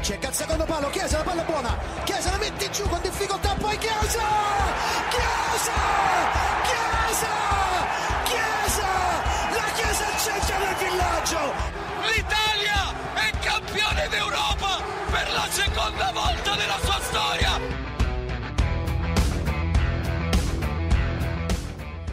cerca il secondo palo, Chiesa, la palla è buona, Chiesa la mette giù con difficoltà, poi Chiesa! Chiesa! Chiesa! Chiesa! La Chiesa al centro del villaggio! L'Italia è campione d'Europa per la seconda volta nella sua storia!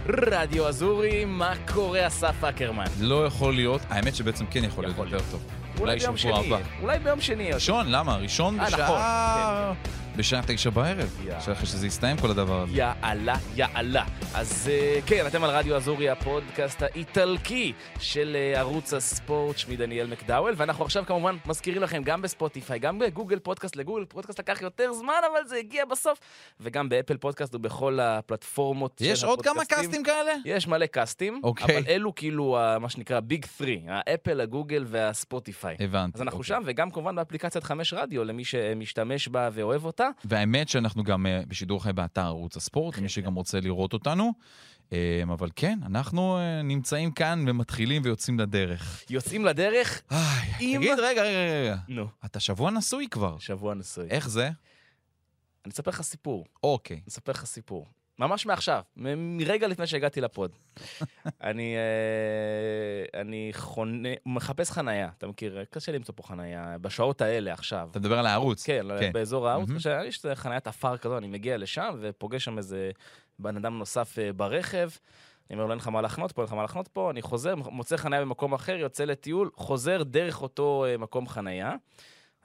רדיו אזורי, מה קורה אסף אקרמן? לא יכול להיות, האמת שבעצם כן יכול להיות יכול יותר טוב. אולי ביום שני. אולי ביום שני. ראשון, למה? ראשון אה, בשעה... בשעה תשע בערב. אפשר אחרי שזה יסתיים כל הדבר הזה. יאללה, יאללה. אז אה, כן, אתם על רדיו אזורי, הפודקאסט האיטלקי של אה, ערוץ הספורט, שמי דניאל מקדאוול, ואנחנו עכשיו כמובן מזכירים לכם גם בספוטיפיי, גם בגוגל פודקאסט, לגוגל פודקאסט לקח יותר זמן, אבל זה הגיע בסוף, וגם באפל פודקאסט ובכל הפלטפורמות של יש עוד כמה הפודקאסטים. קאסטים כאלה? יש מלא קאסטים, אוקיי. אבל אלו כאילו ה- מה שנקרא Big 3, האפל, הגוגל והספוטיפיי. הבנתי. אז אנחנו אוקיי. שם, וגם כמובן באפליקציית חמש רדיו, למי שמשתמש בה ואוהב אותה. והאמת שאנחנו גם אה, בשידור חי באתר ערוץ הספורט, כן, למי שגם רוצה לראות אותנו. אה, אבל כן, אנחנו אה, נמצאים כאן ומתחילים ויוצאים לדרך. יוצאים לדרך, איי, עם- תגיד, רגע, רגע, רגע. נו, אתה שבוע נשוי כבר. שבוע נשוי. איך זה? אני אספר לך סיפור, אוקיי. אני אספר לך סיפור. ממש מעכשיו, מרגע לפני שהגעתי לפוד. אני, אה, אני חונה, מחפש חנייה, אתה מכיר? קשה למצוא פה חנייה, בשעות האלה עכשיו. אתה מדבר על הערוץ. כן, כן. באזור הערוץ. קשה, יש חניית עפר כזו, אני מגיע לשם ופוגש שם איזה בן אדם נוסף אה, ברכב. אני אומר לו, אין לך מה לחנות פה, אין לך מה לחנות פה, אני חוזר, מוצא חניה במקום אחר, יוצא לטיול, חוזר דרך אותו אה, מקום חנייה.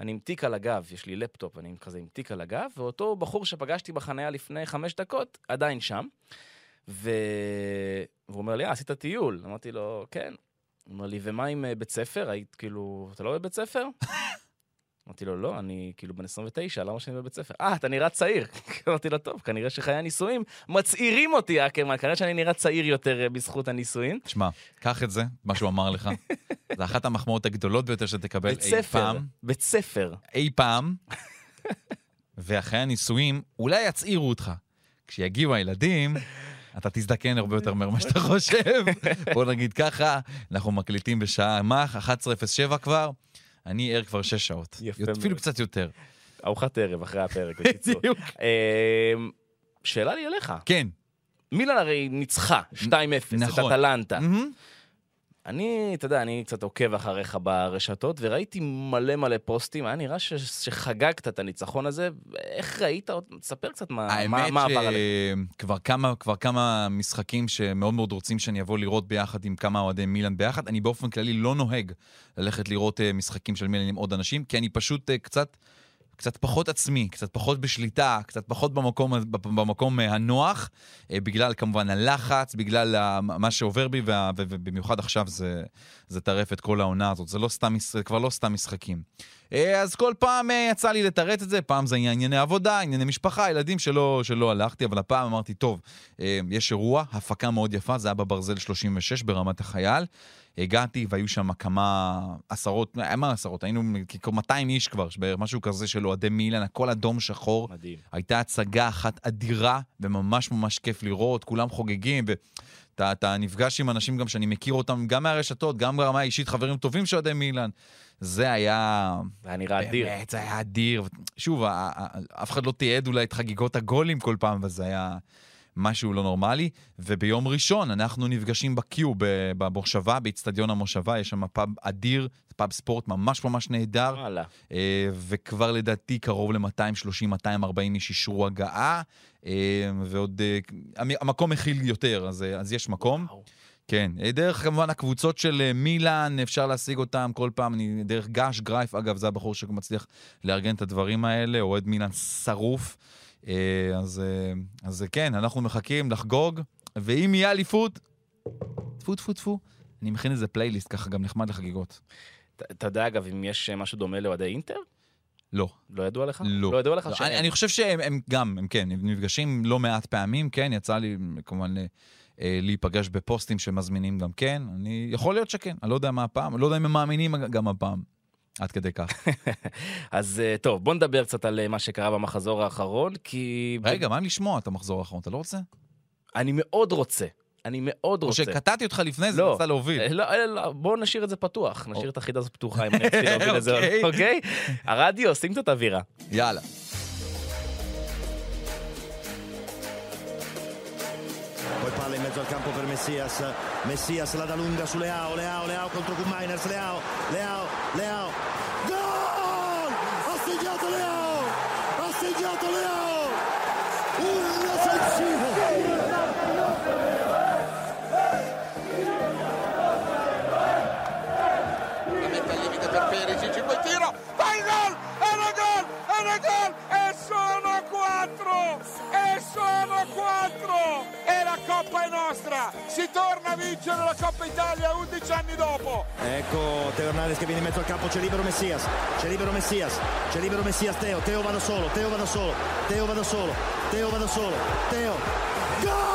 אני עם תיק על הגב, יש לי לפטופ, אני כזה עם תיק על הגב, ואותו בחור שפגשתי בחנייה לפני חמש דקות, עדיין שם. ו... והוא אומר לי, אה, עשית טיול? אמרתי לו, כן. הוא אומר לי, ומה עם אה, בית ספר? היית כאילו, אתה לא בבית ספר? אמרתי לו, לא, אני כאילו בן 29, למה שאני בבית ספר? אה, אתה נראה צעיר. אמרתי לו, טוב, כנראה שחיי הנישואים מצעירים אותי, אקרמן, כנראה שאני נראה צעיר יותר אה, בזכות הנישואין. תשמע, קח את זה, מה שהוא אמר לך. זה אחת המחמאות הגדולות ביותר שתקבל אי ספר, פעם. בית ספר. אי פעם. ואחרי הנישואים, אולי יצעירו אותך. כשיגיעו הילדים, אתה תזדקן הרבה יותר מהר ממה שאתה חושב. בוא נגיד ככה, אנחנו מקליטים בשעה מח, 11:07 כבר. אני ער כבר 6 שעות. יפה אפילו מאוד. קצת יותר. ארוחת ערב אחרי הפרק, בקיצור. אמ, שאלה לי אליך, כן. מילן הרי ניצחה 2-0 את נכון. אטלנטה. אני, אתה יודע, אני קצת עוקב אחריך ברשתות, וראיתי מלא מלא פוסטים, היה נראה ש- שחגגת את הניצחון הזה. איך ראית? תספר קצת מה מה- האמת מה עבר עליך. שכבר כמה, כמה משחקים שמאוד מאוד רוצים שאני אבוא לראות ביחד עם כמה אוהדי מילאן ביחד. אני באופן כללי לא נוהג ללכת לראות אה, משחקים של מילאן עם עוד אנשים, כי אני פשוט אה, קצת... קצת פחות עצמי, קצת פחות בשליטה, קצת פחות במקום, במקום אה, הנוח, אה, בגלל כמובן הלחץ, בגלל מה שעובר בי, ובמיוחד עכשיו זה, זה טרף את כל העונה הזאת. זה לא סתם, זה כבר לא סתם משחקים. אה, אז כל פעם יצא לי לתרץ את זה, פעם זה ענייני עבודה, ענייני משפחה, ילדים שלא, שלא הלכתי, אבל הפעם אמרתי, טוב, יש אירוע, הפקה מאוד יפה, זה היה בברזל 36 ברמת החייל. הגעתי והיו שם כמה עשרות, אה, מה עשרות? היינו כ-200 איש כבר, בערך משהו כזה של אוהדי מילאן, הכל אדום שחור. מדהים. הייתה הצגה אחת אדירה, וממש ממש כיף לראות, כולם חוגגים, ואתה אתה נפגש עם אנשים גם שאני מכיר אותם, גם מהרשתות, גם ברמה האישית, חברים טובים של אוהדי מילאן. זה היה... זה היה נראה אדיר. באמת, זה היה אדיר. שוב, אף אחד לא תיעד אולי את חגיגות הגולים כל פעם, וזה היה משהו לא נורמלי. וביום ראשון אנחנו נפגשים בקיו במושבה, באיצטדיון המושבה, יש שם פאב אדיר, פאב ספורט ממש ממש נהדר. וואלה. אה, וכבר לדעתי קרוב ל-230-240 איש אישרו הגעה, אה, ועוד... אה, המ- המקום מכיל יותר, אז, אז יש מקום. וואו. כן, דרך כמובן הקבוצות של מילאן, אפשר להשיג אותם כל פעם, אני, דרך גש גרייף, אגב, זה הבחור שמצליח לארגן את הדברים האלה, אוהד מילאן שרוף. אה, אז, אה, אז כן, אנחנו מחכים לחגוג, ואם יהיה אליפות, טפו טפו טפו, אני מכין איזה פלייליסט ככה גם נחמד לחגיגות. אתה- יודע, אגב, אם יש אה, משהו דומה לאוהדי אינטר? לא. לא ידוע לך? לא. לא ידוע לך לא, שאין? אני, אני חושב שהם הם גם, הם כן, הם נפגשים לא מעט פעמים, כן, יצא לי כמובן אה, להיפגש בפוסטים שמזמינים גם כן, אני, יכול להיות שכן, אני לא יודע מה הפעם, לא יודע אם הם מאמינים גם הפעם, עד כדי כך. אז אה, טוב, בוא נדבר קצת על אה, מה שקרה במחזור האחרון, כי... רגע, מה עם לשמוע את המחזור האחרון, אתה לא רוצה? אני מאוד רוצה. אני מאוד או רוצה. שקטעתי אותך לפני זה, לא. רצה להוביל. אה, לא, לא, בואו נשאיר את זה פתוח, נשאיר את החידה הזאת פתוחה אם אני רציתי להוביל את זה, אוקיי. אוקיי? הרדיו, שים קצת אווירה. יאללה. Palla in mezzo al campo per Messias. Messias la da lunga su Leao. Leao, Leao contro Kuminers. Leao, Leao, Leao. Gol! Ha segnato Leao! Ha segnato Leao! Un offensivo! per Perisic, poi tiro, fa il gol, una gol, una gol, e Coppa è nostra, si torna a vincere la Coppa Italia 11 anni dopo. Ecco Teo Hernandez che viene in mezzo al campo, c'è libero Messias, c'è libero Messias, c'è libero Messias, Teo, Teo va solo, Teo va solo, Teo va solo, Teo va solo, Teo, gol!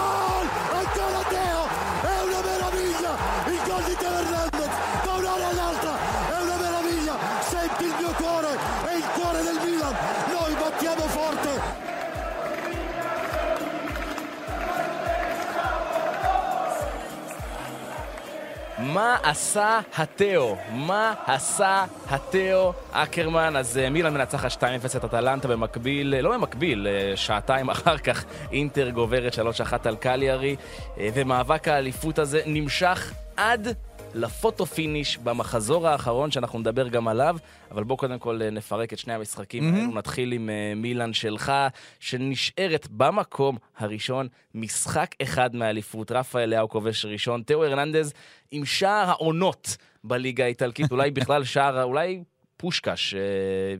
מה עשה התאו? מה עשה התאו אקרמן? אז אה, מילאן מנצחת 2-0 את אטלנטה במקביל, אה, לא במקביל, אה, שעתיים אחר כך אינטר גוברת 3-1 על קליארי, ומאבק האליפות הזה נמשך עד ל photo finish במחזור האחרון שאנחנו נדבר גם עליו, אבל בואו קודם כל אה, נפרק את שני המשחקים האלו, נתחיל עם אה, מילאן שלך, שנשארת במקום הראשון, משחק אחד מהאליפות, רפאל לאו כובש ראשון, תאו הרננדז עם שער העונות בליגה האיטלקית, אולי בכלל שער, אולי... פושקש, אה,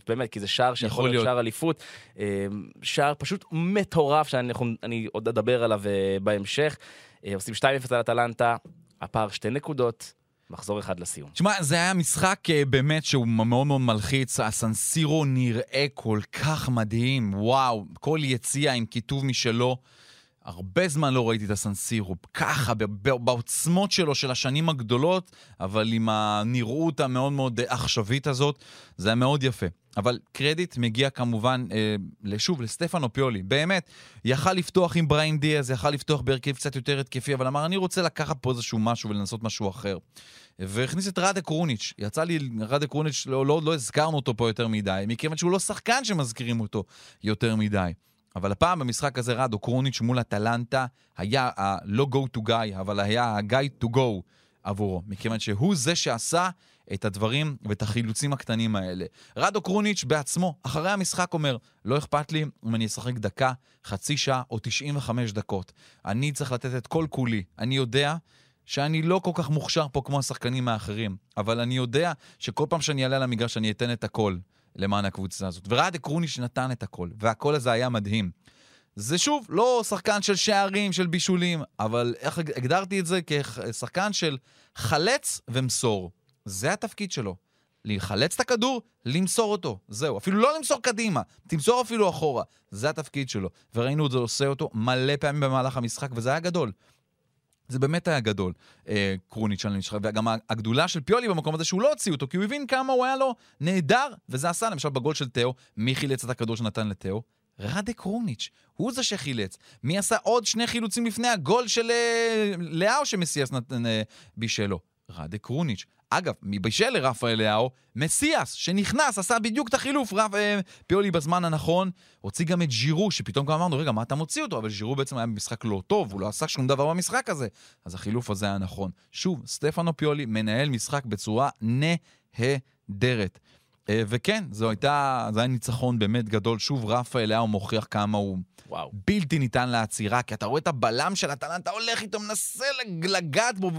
באמת, כי זה שער שיכול יכול להיות. שער אליפות. שער פשוט מטורף, שאני אני עוד אדבר עליו בהמשך. עושים 2-0 על אטלנטה, הפער שתי נקודות, מחזור אחד לסיום. תשמע, זה היה משחק אה, באמת שהוא מאוד מאוד מלחיץ. הסנסירו נראה כל כך מדהים, וואו, כל יציאה עם כיתוב משלו. הרבה זמן לא ראיתי את הסנסירו ככה, בעוצמות שלו של השנים הגדולות, אבל עם הנראות המאוד מאוד עכשווית הזאת, זה היה מאוד יפה. אבל קרדיט מגיע כמובן, אה, שוב, לסטפנו פיולי. באמת, יכל לפתוח עם בריין דיאז, יכל לפתוח בהרכב קצת יותר התקפי, אבל אמר, אני רוצה לקחת פה איזשהו משהו ולנסות משהו אחר. והכניס את ראדה קרוניץ'. יצא לי, ראדה קרוניץ', לא, לא, לא הזכרנו אותו פה יותר מדי, מכיוון שהוא לא שחקן שמזכירים אותו יותר מדי. אבל הפעם במשחק הזה רדו קרוניץ' מול אטלנטה היה ה-לא go to guy, אבל היה ה-guy to go עבורו, מכיוון שהוא זה שעשה את הדברים ואת החילוצים הקטנים האלה. רדו קרוניץ' בעצמו, אחרי המשחק אומר, לא אכפת לי אם אני אשחק דקה, חצי שעה או 95 דקות. אני צריך לתת את כל כולי. אני יודע שאני לא כל כך מוכשר פה כמו השחקנים האחרים, אבל אני יודע שכל פעם שאני אעלה למגרש אני אתן את הכל למען הקבוצה הזאת. ורדה קרוניץ' נתן את הכל, והכל הזה היה מדהים. זה שוב, לא שחקן של שערים, של בישולים, אבל איך הגדרתי את זה? כשחקן של חלץ ומסור. זה התפקיד שלו. לחלץ את הכדור, למסור אותו. זהו. אפילו לא למסור קדימה, תמסור אפילו אחורה. זה התפקיד שלו. וראינו את זה עושה אותו מלא פעמים במהלך המשחק, וזה היה גדול. זה באמת היה גדול, אה, קרוניץ' על המשחק, וגם הגדולה של פיולי במקום הזה שהוא לא הוציא אותו, כי הוא הבין כמה הוא היה לו נהדר, וזה עשה למשל בגול של תאו, מי חילץ את הכדור שנתן לתאו? רדה קרוניץ', הוא זה שחילץ. מי עשה עוד שני חילוצים לפני הגול של אה, לאהו שמסיאס נתן אה, בישלו? רדה קרוניץ'. אגב, מבישל לרפאל לאהו, מסיאס, שנכנס, עשה בדיוק את החילוף, רפ, אה, פיולי בזמן הנכון. הוציא גם את ז'ירו, שפתאום גם אמרנו, רגע, מה אתה מוציא אותו? אבל ז'ירו בעצם היה במשחק לא טוב, הוא לא עשה שום דבר במשחק הזה. אז החילוף הזה היה נכון. שוב, סטפנו פיולי מנהל משחק בצורה נהדרת. אה, וכן, זו הייתה, זה היה ניצחון באמת גדול. שוב, רפאל לאהו מוכיח כמה הוא וואו. בלתי ניתן לעצירה, כי אתה רואה את הבלם של הטלנטה הולך איתו, מנסה לג- לגעת בו,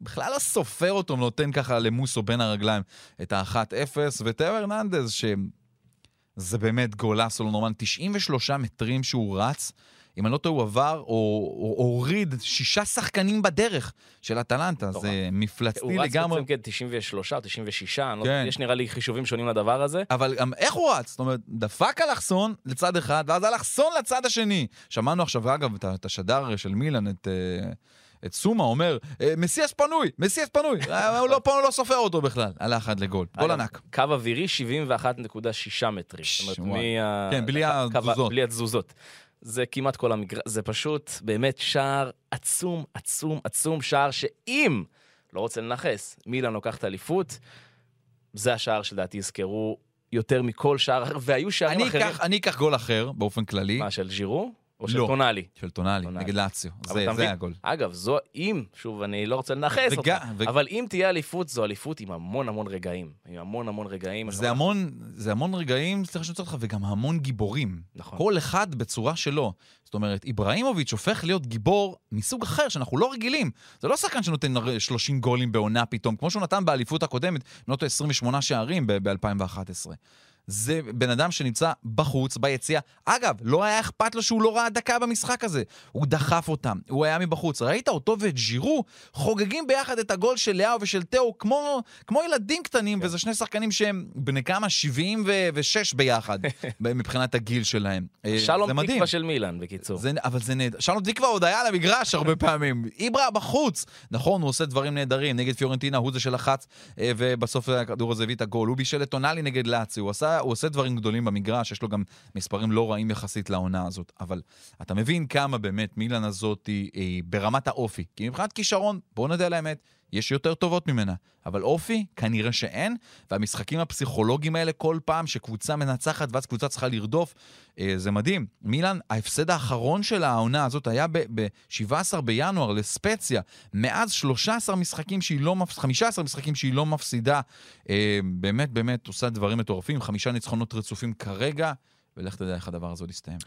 בכלל לא סופר אותו, נותן ככה למוסו בין הרגליים את ה-1-0, ותאו הרננדז, שזה באמת גולס לא נורמל, 93 מטרים שהוא רץ. אם אני לא טועה, הוא עבר או או- הוריד שישה שחקנים בדרך של אטלנטה. זה מפלצתי הוא רץ לגמרי. בעצם כן 93 או 96, אני לא כן. יש נראה לי חישובים שונים לדבר הזה. אבל גם איך הוא רץ? זאת אומרת, דפק אלכסון לצד אחד, ואז אלכסון לצד השני. שמענו עכשיו, אגב, את את השדר של מילן, את... אה, את סומה אומר, "אה, מסיאס פנוי, מסיאס פנוי. אה, הוא לא פה, הוא לא סופר אותו בכלל. עלה אחד לגול. גול ענק. קו אווירי 71.6 מטרים. זאת אומרת. כן, בלי התזוזות. זה כמעט כל המגרש, זה פשוט באמת שער עצום, עצום, עצום, שער שאם, לא רוצה לנכס, מילאן לוקחת אליפות, זה השער שלדעתי יזכרו יותר מכל שער והיו שערים אני אחרים. אקח- אני אקח גול אחר, באופן כללי, מה, של ז'ירו? או של לא. טונאלי? של טונאלי. נגד לאציו. זה? הגול. אגב, זו, אם, שוב, אני לא רוצה לנכס אותך, וג- אבל אם תהיה אליפות, זו אליפות עם המון המון רגעים. עם המון המון רגעים. זה המון, זה המון רגעים, סליחה שאני אותך, וגם המון גיבורים. נכון. כל אחד בצורה שלו. זאת אומרת, איבראימוביץ' הופך להיות גיבור מסוג אחר, שאנחנו לא רגילים. זה לא שחקן שנותן הרי 30 גולים בעונה פתאום, כמו שהוא נתן באליפות הקודמת, אם לא טועה 28 שערים ב-2011. זה בן אדם שנמצא בחוץ, ביציע. אגב, לא היה אכפת לו שהוא לא ראה דקה במשחק הזה. הוא דחף אותם, הוא היה מבחוץ. ראית אותו ואת ז'ירו חוגגים ביחד את הגול של לאו ושל תאו כמו, כמו ילדים קטנים, כן. וזה שני שחקנים שהם בני כמה? 76 ביחד, מבחינת הגיל שלהם. אה, שלום. תקווה של מילאן, בקיצור. זה, אבל זה נהדר. שלום תקווה עוד היה על המגרש הרבה פעמים. איברה בחוץ. נכון, הוא עושה דברים נהדרים. נגד פיורנטינה, הוא זה שלחץ, אה, ובסוף הכדור הזה הביא את הגול. הוא בישל את טונאלי נגד לאצי. הוא, עשה, הוא עושה דברים גדולים במגרש, יש לו גם מספרים לא רעים יחסית לעונה הזאת. אבל אתה מבין כמה באמת מילן הזאת היא, היא ברמת האופי. כי מבחינת כישרון, בואו נדע על האמת, יש יותר טובות ממנה. אבל אופי, כנראה שאין, והמשחקים הפסיכולוגיים האלה כל פעם שקבוצה מנצחת ואז קבוצה צריכה לרדוף, אה, זה מדהים. מילאן, ההפסד האחרון של העונה הזאת היה ב-17 בינואר לספציה. מאז 13 משחקים שהיא לא מפסידה, 15 משחקים שהיא לא מפסידה. אה, באמת, באמת עושה דברים מטורפים, חמישה ניצחונות רצופים כרגע, ולך תדע איך הדבר הזה עוד יסתיים.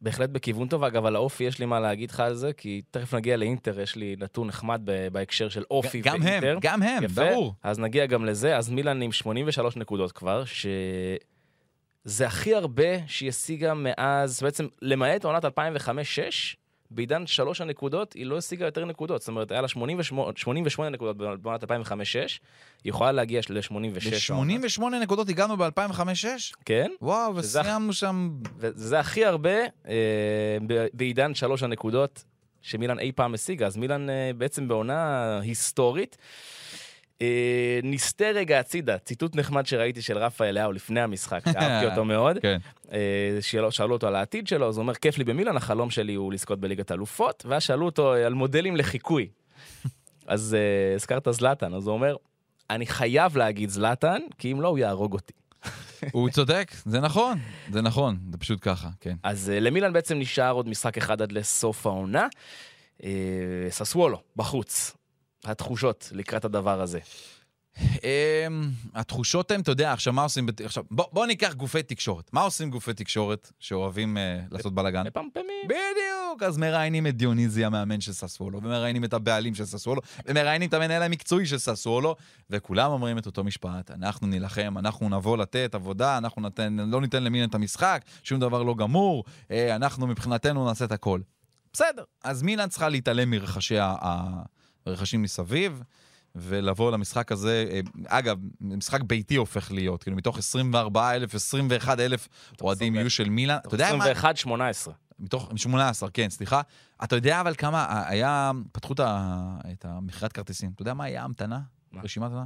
בהחלט בכיוון טוב, אגב, על האופי יש לי מה להגיד לך על זה, כי תכף נגיע לאינטר, יש לי נתון נחמד ב- בהקשר של אופי גם הם, ואינטר. גם הם, יפה, ברור. אז נגיע גם לזה. אז מילאן עם 83 נקודות כבר, שזה הכי הרבה שהיא השיגה מאז, בעצם למעט עונת 2005-2006, בעידן שלוש הנקודות, היא לא השיגה יותר נקודות. זאת אומרת, היה לה 88, 88 נקודות בעונת 2005-2006, היא יכולה להגיע ל-86. ב-88 נקודות הגענו ב-2005-2006? כן, וואו, וסיימנו שם... וזה הכי הרבה אה, בעידן שלוש הנקודות שמילן אי פעם השיגה. אז מילן אה, בעצם בעונה היסטורית. אה, נסטה רגע הצידה, ציטוט נחמד שראיתי של רפאל לאו לפני המשחק, אהבתי אותו מאוד. כן. אה, שאלו, שאלו אותו על העתיד שלו, אז הוא אומר, כיף לי במילן, החלום שלי הוא לזכות בליגת אלופות, ואז שאלו אותו על מודלים לחיקוי. אז אה, הזכרת זלאטן, אז הוא אומר, אני חייב להגיד זלאטן, כי אם לא, הוא יהרוג אותי. הוא צודק, זה נכון, זה נכון, זה פשוט ככה, כן. אז אה, למילן בעצם נשאר עוד משחק אחד עד לסוף העונה. אה, ססוולו, בחוץ. התחושות לקראת הדבר הזה. אמ, התחושות הן, אתה יודע, עכשיו מה עושים, עכשיו, בוא, ניקח גופי תקשורת. מה עושים גופי תקשורת שאוהבים אה, לעשות בלאגן? מפמפמים. בדיוק, אז מראיינים את דיוניזי המאמן של ססוולו, ומראיינים את הבעלים של ססוולו, ומראיינים את המנהל המקצועי של ססוולו, וכולם אומרים את אותו משפט, אנחנו נילחם, אנחנו נבוא לתת עבודה, אנחנו נתן, לא ניתן למין את המשחק, שום דבר לא גמור, אה, אנחנו מבחינתנו נעשה את הכל. בסדר, אז מילן צריכה להתעלם מרחשי ה- הרכשים מסביב. ולבוא למשחק הזה, אה, אגב, משחק ביתי הופך להיות, כאילו מתוך 24,000, 21,000 אוהדים יהיו של מילן. אתה יודע מה? 21, 18. מתוך 18, כן, סליחה. אתה יודע אבל כמה היה, פתחו את המכירת כרטיסים. אתה יודע מה היה ההמתנה? מה? רשימת המתנה?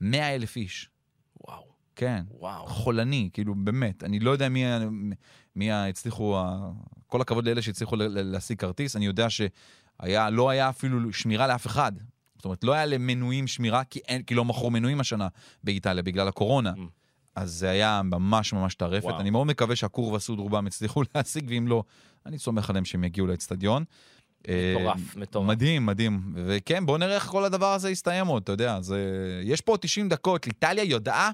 100 אלף איש. וואו, כן. וואו. חולני, כאילו, באמת. אני לא יודע מי, מי הצליחו, כל הכבוד לאלה שהצליחו להשיג כרטיס. אני יודע שהיה, לא היה אפילו שמירה לאף אחד. זאת אומרת, לא היה למנויים שמירה, כי, אין, כי לא מכרו מנויים השנה באיטליה, בגלל הקורונה. Mm. אז זה היה ממש ממש טרפת. אני מאוד מקווה שהקורבה סוד רובם הצליחו להשיג, ואם לא, אני סומך עליהם שהם יגיעו לאצטדיון. מטורף, אה, מטורף. מדהים, מדהים. וכן, בואו נראה איך כל הדבר הזה יסתיים עוד, אתה יודע. זה... יש פה עוד 90 דקות. איטליה יודעה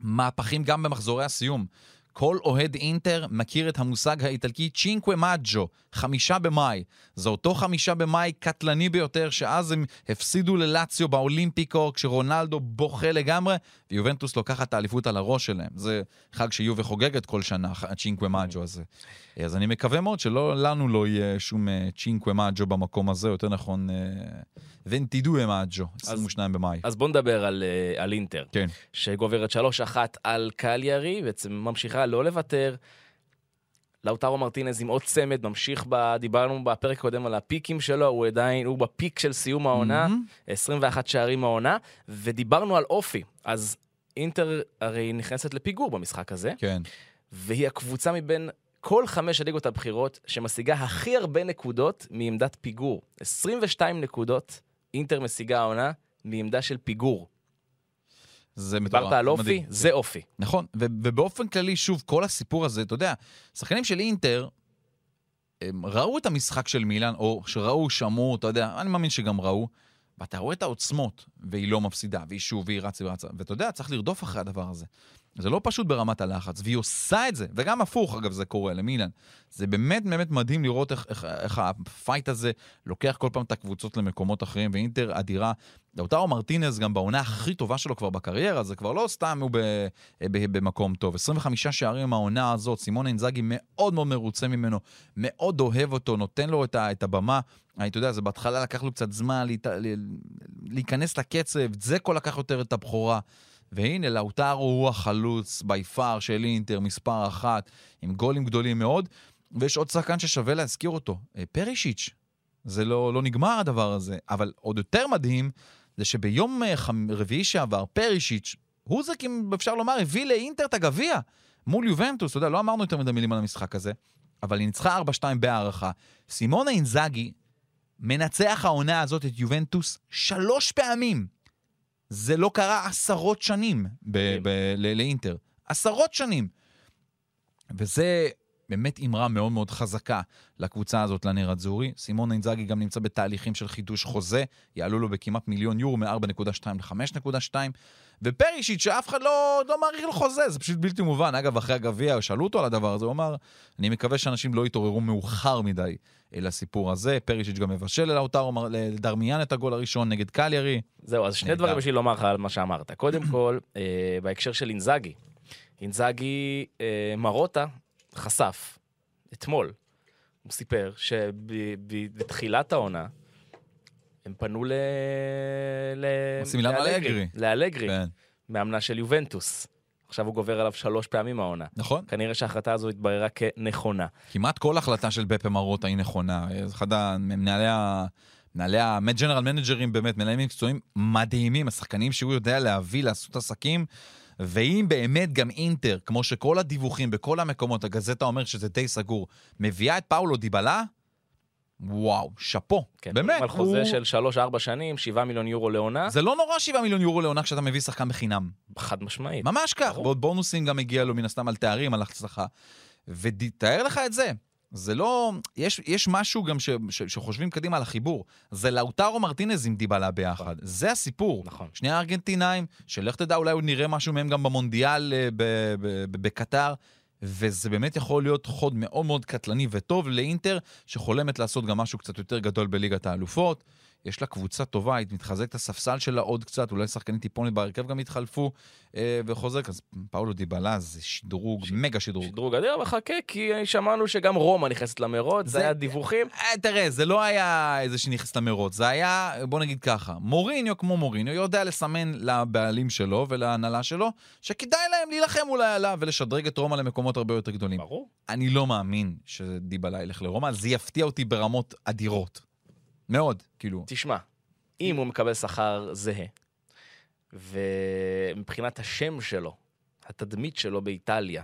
מהפכים גם במחזורי הסיום. כל אוהד אינטר מכיר את המושג האיטלקי צ'ינקווה מאג'ו, חמישה במאי. זה אותו חמישה במאי קטלני ביותר, שאז הם הפסידו ללאציו באולימפיקו, כשרונלדו בוכה לגמרי, ויובנטוס לוקחת את האליפות על הראש שלהם. זה חג שיובה חוגגת כל שנה, הצ'ינקווה מאג'ו הזה. אז אני מקווה מאוד שלא, לנו לא יהיה שום אה, צ'ינקווה מאג'ו במקום הזה, יותר נכון, אה, ונטידואה מאג'ו, 22 במאי. אז בוא נדבר על, אה, על אינטר, כן. שגוברת 3-1 על קליארי, בעצם ממשיכה לא לוותר. לאוטרו מרטינז עם עוד צמד, ממשיך, ב, דיברנו בפרק הקודם על הפיקים שלו, הוא עדיין, הוא בפיק של סיום העונה, מהמם. 21 שערים העונה, ודיברנו על אופי. אז אינטר הרי נכנסת לפיגור במשחק הזה, כן. והיא הקבוצה מבין כל חמש הליגות הבכירות שמשיגה הכי הרבה נקודות מעמדת פיגור. 22 נקודות אינטר משיגה העונה מעמדה של פיגור. זה מטורף. דיברת על אופי, מדהים. זה אופי. נכון, ובאופן כללי, שוב, כל הסיפור הזה, אתה יודע, שחקנים של אינטר, הם ראו את המשחק של מילאן, או שראו, שמעו, אתה יודע, אני מאמין שגם ראו, ואתה רואה את העוצמות, והיא לא מפסידה, והיא שוב, והיא רצה ורצה, ואתה יודע, צריך לרדוף אחרי הדבר הזה. זה לא פשוט ברמת הלחץ, והיא עושה את זה, וגם הפוך, אגב, זה קורה למילאן. זה באמת באמת מדהים לראות איך, איך, איך הפייט הזה לוקח כל פעם את הקבוצות למקומות אחרים, ואינטר אדירה. לאוטרו מרטינז גם בעונה הכי טובה שלו כבר בקריירה, זה כבר לא סתם הוא ב, ב, במקום טוב. 25 שערים מהעונה הזאת, סימון אינזאגי מאוד מאוד מרוצה ממנו, מאוד אוהב אותו, נותן לו את, את הבמה. אני, אתה יודע, זה בהתחלה לקח לו קצת זמן. להיכנס לקצב, זקו לקח יותר את הבכורה. והנה, לאוטרו הוא החלוץ בי פאר של אינטר, מספר אחת, עם גולים גדולים מאוד. ויש עוד שחקן ששווה להזכיר אותו, אה, פרישיץ'. זה לא, לא נגמר הדבר הזה, אבל עוד יותר מדהים זה שביום אה. רביעי שעבר, פרישיץ', הוא זה, אם אפשר לומר, הביא לאינטר את הגביע מול יובנטוס. אתה יודע, לא אמרנו יותר מדי מילים על המשחק הזה, אבל היא ניצחה 4-2 בהערכה. סימונה אינזאגי מנצח העונה הזאת את יובנטוס שלוש פעמים. זה לא קרה עשרות שנים ב- ב- ל- לאינטר. עשרות שנים. וזה באמת אמרה מאוד מאוד חזקה לקבוצה הזאת, לנר אדזורי. סימון אינזאגי גם נמצא בתהליכים של חידוש חוזה, יעלו לו בכמעט מיליון יורו מ-4.2 ל-5.2. ופרישיט, שאף אחד לא, לא מעריך לו חוזה, זה פשוט בלתי מובן. אגב, אחרי הגביע, שאלו אותו על הדבר הזה, הוא אמר, אני מקווה שאנשים לא יתעוררו מאוחר מדי לסיפור הזה. פרישיץ' גם מבשל לאוטרו, לדרמיאן את הגול הראשון נגד קליירי. זהו, אז שני. דברים בשביל לומר לך על מה שאמרת. קודם כל, אה, בהקשר של אינזאגי. אינזאגי, אה, מרוטה חשף אתמול, הוא סיפר שבתחילת העונה, הם פנו ל... ל... מסמיליאנו אלגרי. לאלגרי, כן. מאמנה של יובנטוס. עכשיו הוא גובר עליו שלוש פעמים העונה. נכון. כנראה שההחלטה הזו התבררה כנכונה. כמעט כל החלטה של בפה מרוטה היא נכונה. אחד המנהלי ה... מנהלי הג'נרל מנג'רים באמת, מנהלים מקצועיים מדהימים, השחקנים שהוא יודע להביא, לעשות עסקים. ואם באמת גם אינטר, כמו שכל הדיווחים בכל המקומות, הגזטה אומר שזה די סגור, מביאה את פאולו דיבלה, וואו, שאפו. כן, באמת, על חוזה הוא... של שלוש-ארבע שנים, שבעה מיליון יורו לעונה, זה לא נורא 7 מיליון יורו לעונה כשאתה מביא שחקן בחינם. חד משמעית. ממש כך. ועוד בונוסים גם הגיע לו מן הסתם על תארים, על הצלחה. ותאר לך את זה. זה לא... יש, יש משהו גם ש, ש, שחושבים קדימה על החיבור. זה לאוטרו מרטינז עם דיבלה ביחד. זה הסיפור. נכון. שני הארגנטינאים, שלך תדע, אולי נראה משהו מהם גם במונדיאל אה, ב- ב- ב- בקטר. וזה באמת יכול להיות חוד מאוד מאוד קטלני וטוב לאינטר, שחולמת לעשות גם משהו קצת יותר גדול בליגת האלופות. יש לה קבוצה טובה, היא מתחזקת את הספסל שלה עוד קצת, אולי שחקנים טיפונת בהרכב גם יתחלפו אה, וחוזק. אז פאולו דיבלה זה שדרוג, מגה שדרוג. שדרוג אדיר, אבל חכה, כי שמענו שגם רומא נכנסת למרוץ, זה זה- היה דיווחים. אה, תראה, זה לא היה איזה שנכנס למרוץ, זה היה, בוא נגיד ככה, מוריניו כמו מוריניו יודע לסמן לבעלים שלו ולהנהלה שלו, שכדאי להם להילחם אולי עליו ולשדרג את רומא למקומות הרבה יותר גדולים. ברור. אני לא מאמין שדיבלה ילך לרומא, זה יפתיע אותי ברמות אדירות. מאוד, כאילו. תשמע, אם הוא מקבל שכר זהה, ומבחינת השם שלו, התדמית שלו באיטליה,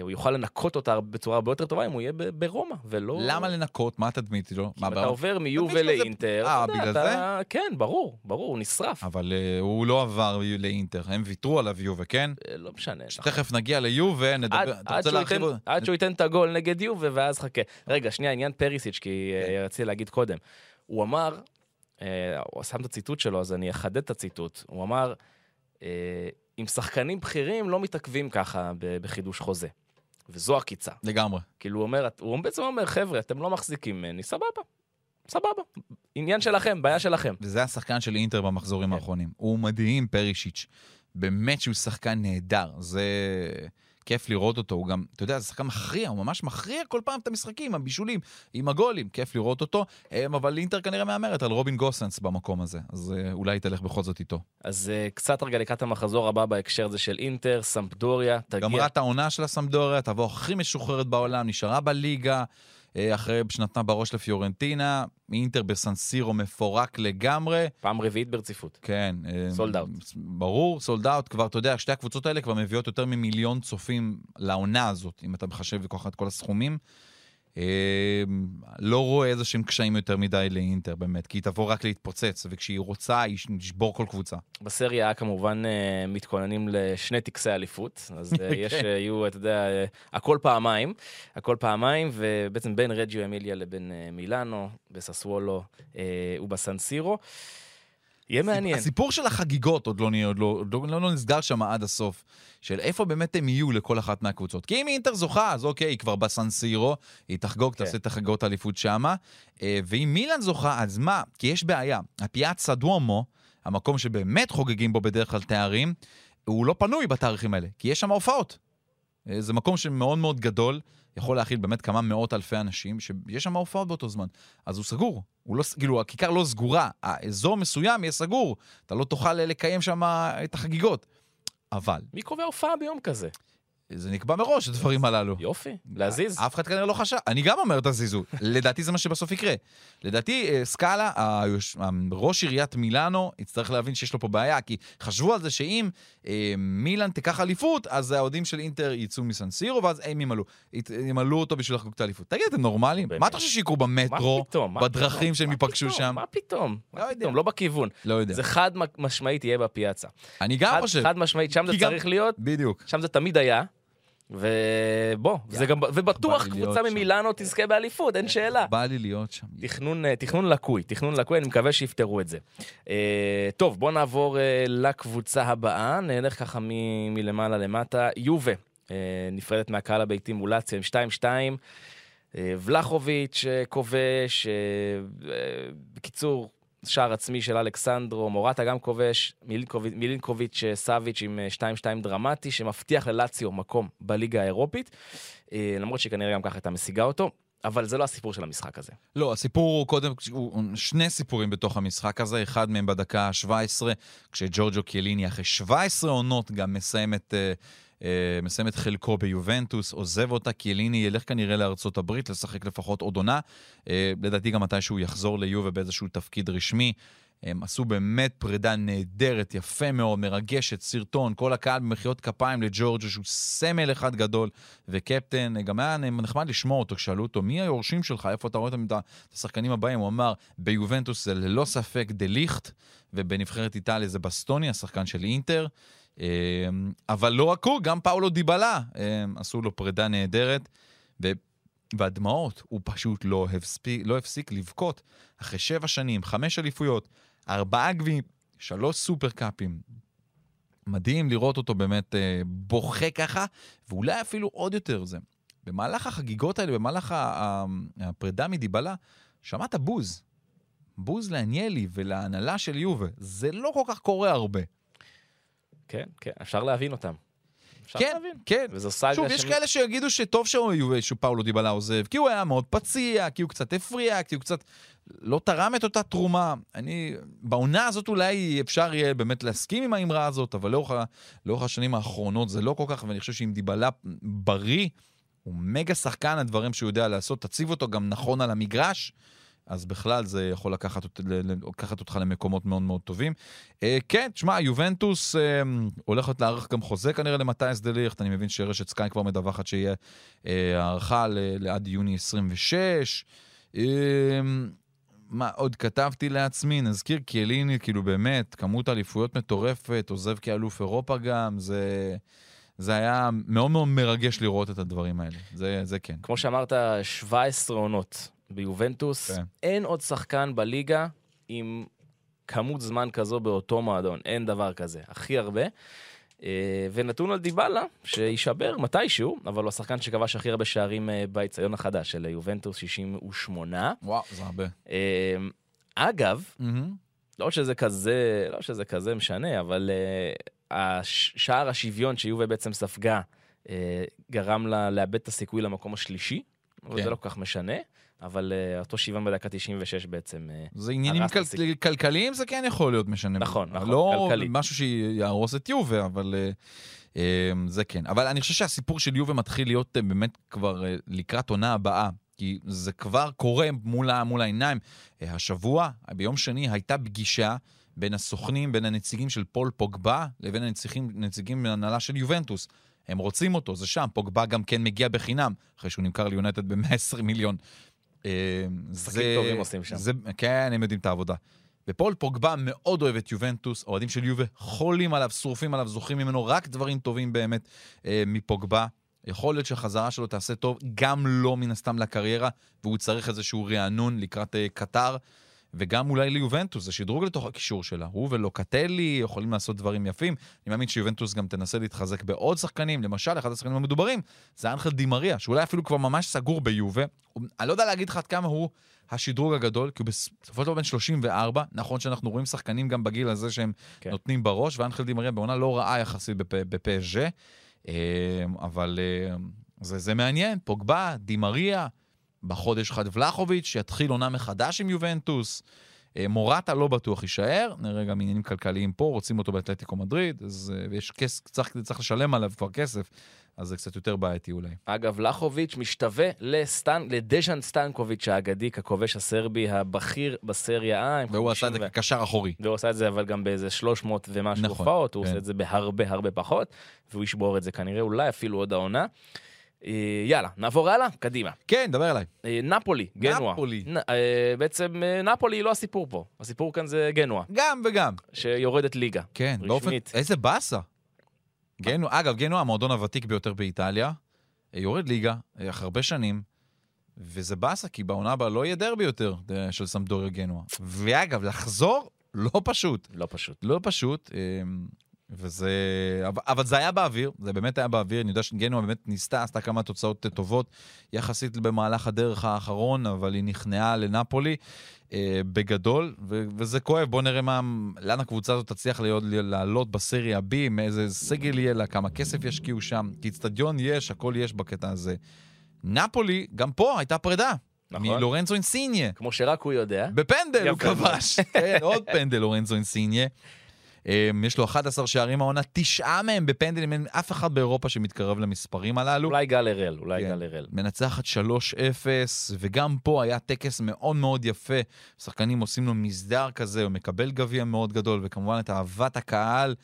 הוא יוכל לנקות אותה בצורה הרבה יותר טובה אם הוא יהיה ב- ברומא, ולא... למה לנקות? מה התדמית שלו? כי אם אתה בר- עובר זה- לאינטר, אה, בגלל אתה- כן, ברור, ברור, הוא נשרף. אבל uh, הוא לא עבר לאינטר, הם ויתרו עליו יובה, כן? אה, לא משנה. תכף נגיע ליובה, נדבר... אתה עד, שהוא? ייתן, את הגול נגד יובה, ואז חכה. רגע, שנייה, עניין פריסיץ', כי כן. אה, רציתי להגיד קודם. הוא אמר, אה, הוא שם את הציטוט שלו, אז אני אחדד את הציטוט. הוא אמר, אה, עם שחקנים בכירים לא מתעכבים ככה בחידוש חוזה. וזו עקיצה. לגמרי. כאילו, הוא אומר, הוא בעצם אומר, חבר'ה, אתם לא מחזיקים ממני, סבבה. סבבה. עניין שלכם, בעיה שלכם. וזה השחקן של אינטר במחזורים כן. האחרונים. הוא מדהים, פרישיץ'. באמת שהוא שחקן נהדר. זה כיף לראות אותו. הוא גם, אתה יודע, זה שחקן מכריע, הוא ממש מכריע כל פעם את המשחקים, הבישולים, עם הגולים. כיף לראות אותו. אמ, אבל אינטר כנראה מהמרת על רובין גוסנס במקום הזה. אז אה, אולי תלך בכל זאת איתו. אז אה, קצת רגע לקראת המחזור הבא בהקשר הזה של אינטר, סמפדוריה, תגיע. גמרה את העונה של הסמדוריה, תבוא הכי משוחררת בעולם, נשארה בליגה. אה, אחרי שנתנה בראש לפיורנטינה, אינטר בסנסירו מפורק לגמרי. פעם רביעית ברציפות. כן. סולד אאוט. ברור, סולד אאוט. כבר, אתה יודע, שתי הקבוצות האלה כבר מביאות יותר ממיליון צופים לעונה הזאת, אם אתה מחשב וכל את כל הסכומים. אה, לא רואה איזה שהם קשיים יותר מדי לאינטר, באמת, כי היא תבוא רק להתפוצץ, וכשהיא רוצה, היא תשבור כל קבוצה. בסריה כמובן אה, מתכוננים לשני טקסי אליפות, אז אה, יש, כן. יהיו, אתה יודע, הכל פעמיים, הכל פעמיים, ובעצם בין רג'יו אמיליה לבין מילאנו, בססוולו ובסנסירו. יהיה מעניין. הסיפור של החגיגות עוד לא, נהיה, עוד לא, עוד לא, לא נסגר שם עד הסוף, של איפה באמת הם יהיו לכל אחת מהקבוצות. כי אם אינטר זוכה, אז אוקיי, היא כבר בסנסירו, היא תחגוג, כן. תעשה את החגיגות האליפות שמה. אה, ואם מילאן זוכה, אז מה? כי יש בעיה. הפיאצה דוומו, המקום שבאמת חוגגים בו בדרך כלל תארים, הוא לא פנוי בתאריכים האלה, כי יש שם הופעות. אה, זה מקום שמאוד מאוד גדול, יכול להכיל באמת כמה מאות אלפי אנשים, שיש שם הופעות באותו זמן. אז הוא סגור. הוא לא, כאילו, הכיכר לא סגורה. האזור מסוים יהיה סגור. אתה לא תוכל לקיים שם את החגיגות. אבל... מי קובע הופעה ביום כזה? זה נקבע מראש, הדברים הללו. יופי, להזיז. אף אחד כנראה לא חשב. אני גם אומר תזיזו. לדעתי זה מה שבסוף יקרה. לדעתי, אה, סקאלה, ראש עיריית מילאנו, יצטרך להבין שיש לו פה בעיה, כי חשבו על זה שאם אה, מילאן תיקח אליפות, אז האוהדים של אינטר יצאו מסנסירו, ואז הם ימלאו. ימלאו אותו בשביל לחגוג את האליפות. תגיד, אתם נורמלים? מה אתה חושב שיקרו במטרו, בדרכים שהם ייפגשו שם? מה פתאום? לא יודע. לא בכיוון. לא יודע. זה חד משמעית יהיה בפיאצה. אני גם חושב. חד משמעית, שם זה צריך להיות. בדיוק. שם זה תמיד היה. ובוא, זה גם, ובטוח קבוצה ממילאנו תזכה באליפות, אין שאלה. בא לי להיות שם. תכנון, אה, תכנון לקוי, תכנון לקוי, אני מקווה שיפתרו את זה. אה, טוב, בואו נעבור אה, לקבוצה הבאה, נלך ככה מ- מלמעלה למטה. יובה, אה, נפרדת מהקהל הביתי מול לאציה עם 2-2. אה, ולחוביץ' אה, כובש, בקיצור, שער עצמי של אלכסנדרו, מורטה גם כובש, מילינקוביץ', מילינקוביץ' סאביץ' עם 2-2 דרמטי, שמבטיח ללאציו מקום בליגה האירופית, אה, למרות שהיא כנראה גם ככה הייתה משיגה אותו. אבל זה לא הסיפור של המשחק הזה. לא, הסיפור הוא קודם, הוא שני סיפורים בתוך המשחק הזה, אחד מהם בדקה ה-17, כשג'ורג'ו קיאליני אחרי 17 עונות גם מסיים את... Uh, אה, מסיים את חלקו ביובנטוס, עוזב אותה, קיאליני ילך כנראה לארצות הברית לשחק לפחות עוד עונה. אה, לדעתי גם מתי שהוא יחזור ליובה באיזשהו תפקיד רשמי. הם עשו באמת פרידה נהדרת, יפה מאוד, מרגשת, סרטון, כל הקהל במחיאות כפיים לג'ורג'ו, שהוא סמל אחד גדול, וקפטן, גם היה נחמד לשמוע אותו, כשאלו אותו, מי היורשים שלך, איפה אתה רואה את השחקנים הבאים? הוא אמר, ביובנטוס זה ללא ספק דה ליכט, ובנבחרת איטליה זה בסטוני, השחקן של אינטר. אמ, אבל לא רק הוא, גם פאולו דיבלה אמ, עשו לו פרידה נהדרת, ו... והדמעות, הוא פשוט לא הפסיק, לא הפסיק לבכות. אחרי שבע שנים, חמש אליפויות, ארבעה גביעים, שלוש סופר קאפים. מדהים לראות אותו באמת אה, בוכה ככה, ואולי אפילו עוד יותר זה. במהלך החגיגות האלה, במהלך הפרידה מדיבלה, שמעת בוז. בוז לעניילי ולהנהלה של יובה. זה לא כל כך קורה הרבה. כן, כן, אפשר להבין אותם. אפשר כן, להבין. כן. וזו סאגה שוב, יש כאלה שיגידו שטוב שפאולו דיבלה עוזב, כי הוא היה מאוד פציע, כי הוא קצת הפריע, כי הוא קצת לא תרם את אותה תרומה. אני, בעונה הזאת אולי אפשר יהיה באמת להסכים עם האמרה הזאת, אבל לאורך, לאורך השנים האחרונות זה לא כל כך, ואני חושב שאם דיבלה בריא, הוא מגה שחקן, הדברים שהוא יודע לעשות, תציב אותו גם נכון על המגרש. אז בכלל זה יכול לקחת, לקחת אותך למקומות מאוד מאוד טובים. אה, כן, תשמע, יובנטוס אה, הולכת להאריך גם חוזה כנראה למטייס דה ליכט, אני מבין שרשת סקאי כבר מדווחת שיהיה אה, הערכה לעד יוני 26. אה, מה עוד כתבתי לעצמי? נזכיר קיאליני, כאילו באמת, כמות אליפויות מטורפת, עוזב כאלוף אירופה גם, זה... זה היה מאוד מאוד מרגש לראות את הדברים האלה, זה, זה כן. כמו שאמרת, 17 עונות ביובנטוס. כן. אין עוד שחקן בליגה עם כמות זמן כזו באותו מועדון, אין דבר כזה, הכי הרבה. אה, ונתון על דיבלה, שישבר מתישהו, אבל הוא השחקן שכבש הכי הרבה שערים אה, בהיציון החדש של יובנטוס, 68. וואו, זה הרבה. אה, אגב, mm-hmm. לא שזה כזה, לא שזה כזה משנה, אבל שער השוויון שיובה בעצם ספגה, גרם לה לאבד את הסיכוי למקום השלישי, כן. וזה לא כל כך משנה. אבל uh, אותו שוויון בדקה 96 בעצם... Uh, זה עניינים כל... כלכליים, זה כן יכול להיות משנה. נכון, נכון, לא כלכלי. לא משהו שיהרוס את יובה, אבל uh, uh, זה כן. אבל אני חושב שהסיפור של יובה מתחיל להיות uh, באמת כבר uh, לקראת עונה הבאה. כי זה כבר קורה מול, מול העיניים. אה, השבוע, ביום שני, הייתה פגישה בין הסוכנים, בין הנציגים של פול פוגבה, לבין הנציגים, הנציגים מהנהלה של יובנטוס. הם רוצים אותו, זה שם. פוגבה גם כן מגיע בחינם, אחרי שהוא נמכר ליונטד ב-120 מיליון. אה, משחקים טובים עושים שם. זה, כן, הם יודעים את העבודה. ופול פוגבה מאוד אוהב את יובנטוס, אוהדים של יובה חולים עליו, שורפים עליו, זוכרים ממנו רק דברים טובים באמת אה, מפוגבה. יכול להיות שהחזרה שלו תעשה טוב, גם לא מן הסתם לקריירה, והוא צריך איזשהו רענון לקראת אה, קטר, וגם אולי ליובנטוס, זה שדרוג לתוך הקישור שלה. הוא ולוקטלי יכולים לעשות דברים יפים. אני מאמין שיובנטוס גם תנסה להתחזק בעוד שחקנים, למשל, אחד השחקנים המדוברים זה אנחל דימריה, שאולי אפילו כבר ממש סגור ביובה. אני לא יודע להגיד לך עד כמה הוא השדרוג הגדול, כי הוא בסופו של דבר בן 34, נכון שאנחנו רואים שחקנים גם בגיל הזה שהם כן. נותנים בראש, ואנחל דימריה בעונה לא רעה יחסית בפז'ה, אבל אה, זה, זה מעניין, פוגבה, דימריה, בחודש אחד ולחוביץ', שיתחיל עונה מחדש עם יובנטוס. אה, מורטה לא בטוח יישאר, נראה גם עניינים כלכליים פה, רוצים אותו באתלטיקו מדריד, אז אה, יש כס, צריך, צריך לשלם עליו כבר כסף, אז זה קצת יותר בעייתי אולי. אגב, לחוביץ' משתווה לסטן, לדז'אן סטנקוביץ' האגדי, ככובש הסרבי הבכיר בסריה A. והוא עשה 50 את זה ו- כקשר אחורי. והוא עשה את זה אבל גם באיזה 300 ומשהו נכון, הופעות, הוא כן. עושה את זה בהרבה הרבה פחות, והוא ישבור את זה כנראה, אולי אפילו עוד העונה. אה, יאללה, נעבור הלאה, קדימה. כן, דבר אליי. אה, נפולי, גנואה. נפולי. נ- אה, בעצם נפולי היא לא הסיפור פה, הסיפור כאן זה גנואה, גם וגם. שיורדת ליגה. כן, באופן... רשמית. איזה באסה. גנו, אגב, גנו המועדון הוותיק ביותר באיטליה, יורד ליגה, אחרי הרבה שנים, וזה באסה, כי בעונה הבאה לא יהיה דרבי יותר של סמדוריה גנואה. ואגב, לחזור, לא פשוט. לא פשוט. לא פשוט, אה, וזה... אבל- אבל זה היה באוויר, זה באמת היה באוויר, אני יודע שגנואה באמת ניסתה, עשתה כמה תוצאות טובות יחסית במהלך הדרך האחרון, אבל היא נכנעה לנפולי אה, בגדול, ו- וזה כואב, בואו נראה מה, לאן הקבוצה הזאת תצליח להיות, לעלות בסריה B, מאיזה סגל יהיה לה, כמה כסף ישקיעו שם, כי אצטדיון יש, הכל יש בקטע הזה. נפולי, גם פה הייתה פרידה. נכון. מלורנצו אינסיניה. כמו שרק הוא יודע. בפנדל הוא כבש. כן, עוד פנדל לורנזו אינסיניה. אמ, יש לו 11 שערים העונה, תשעה מהם בפנדלים, אין אף אחד באירופה שמתקרב למספרים הללו. אולי גל הראל, אולי כן. גל הראל. מנצחת 3-0, וגם פה היה טקס מאוד מאוד יפה. שחקנים עושים לו מסדר כזה, הוא מקבל גביע מאוד גדול, וכמובן את אהבת הקהל.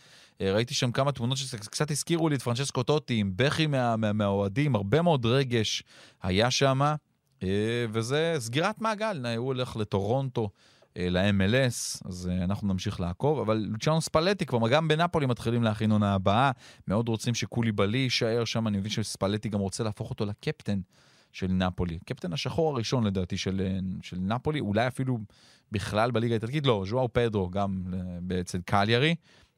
אה, ראיתי שם כמה תמונות שקצת הזכירו לי את פרנצ'סקו טוטי, עם בכי מה- מה- מהאוהדים, הרבה מאוד רגש היה שם, אה, וזה סגירת מעגל, הוא הולך לטורונטו. אה, ל-MLS, אז אה, אנחנו נמשיך לעקוב, אבל לוצ'אנו ספלטי כבר, גם בנפולי מתחילים להכין עונה הבאה, מאוד רוצים שקוליבאלי יישאר שם, אני מבין שספלטי גם רוצה להפוך אותו לקפטן של נפולי. קפטן השחור הראשון לדעתי של, אה, של נפולי, אולי אפילו בכלל בליגה האיטלקית, לא, ז'ואר פדרו גם אצל קליירי,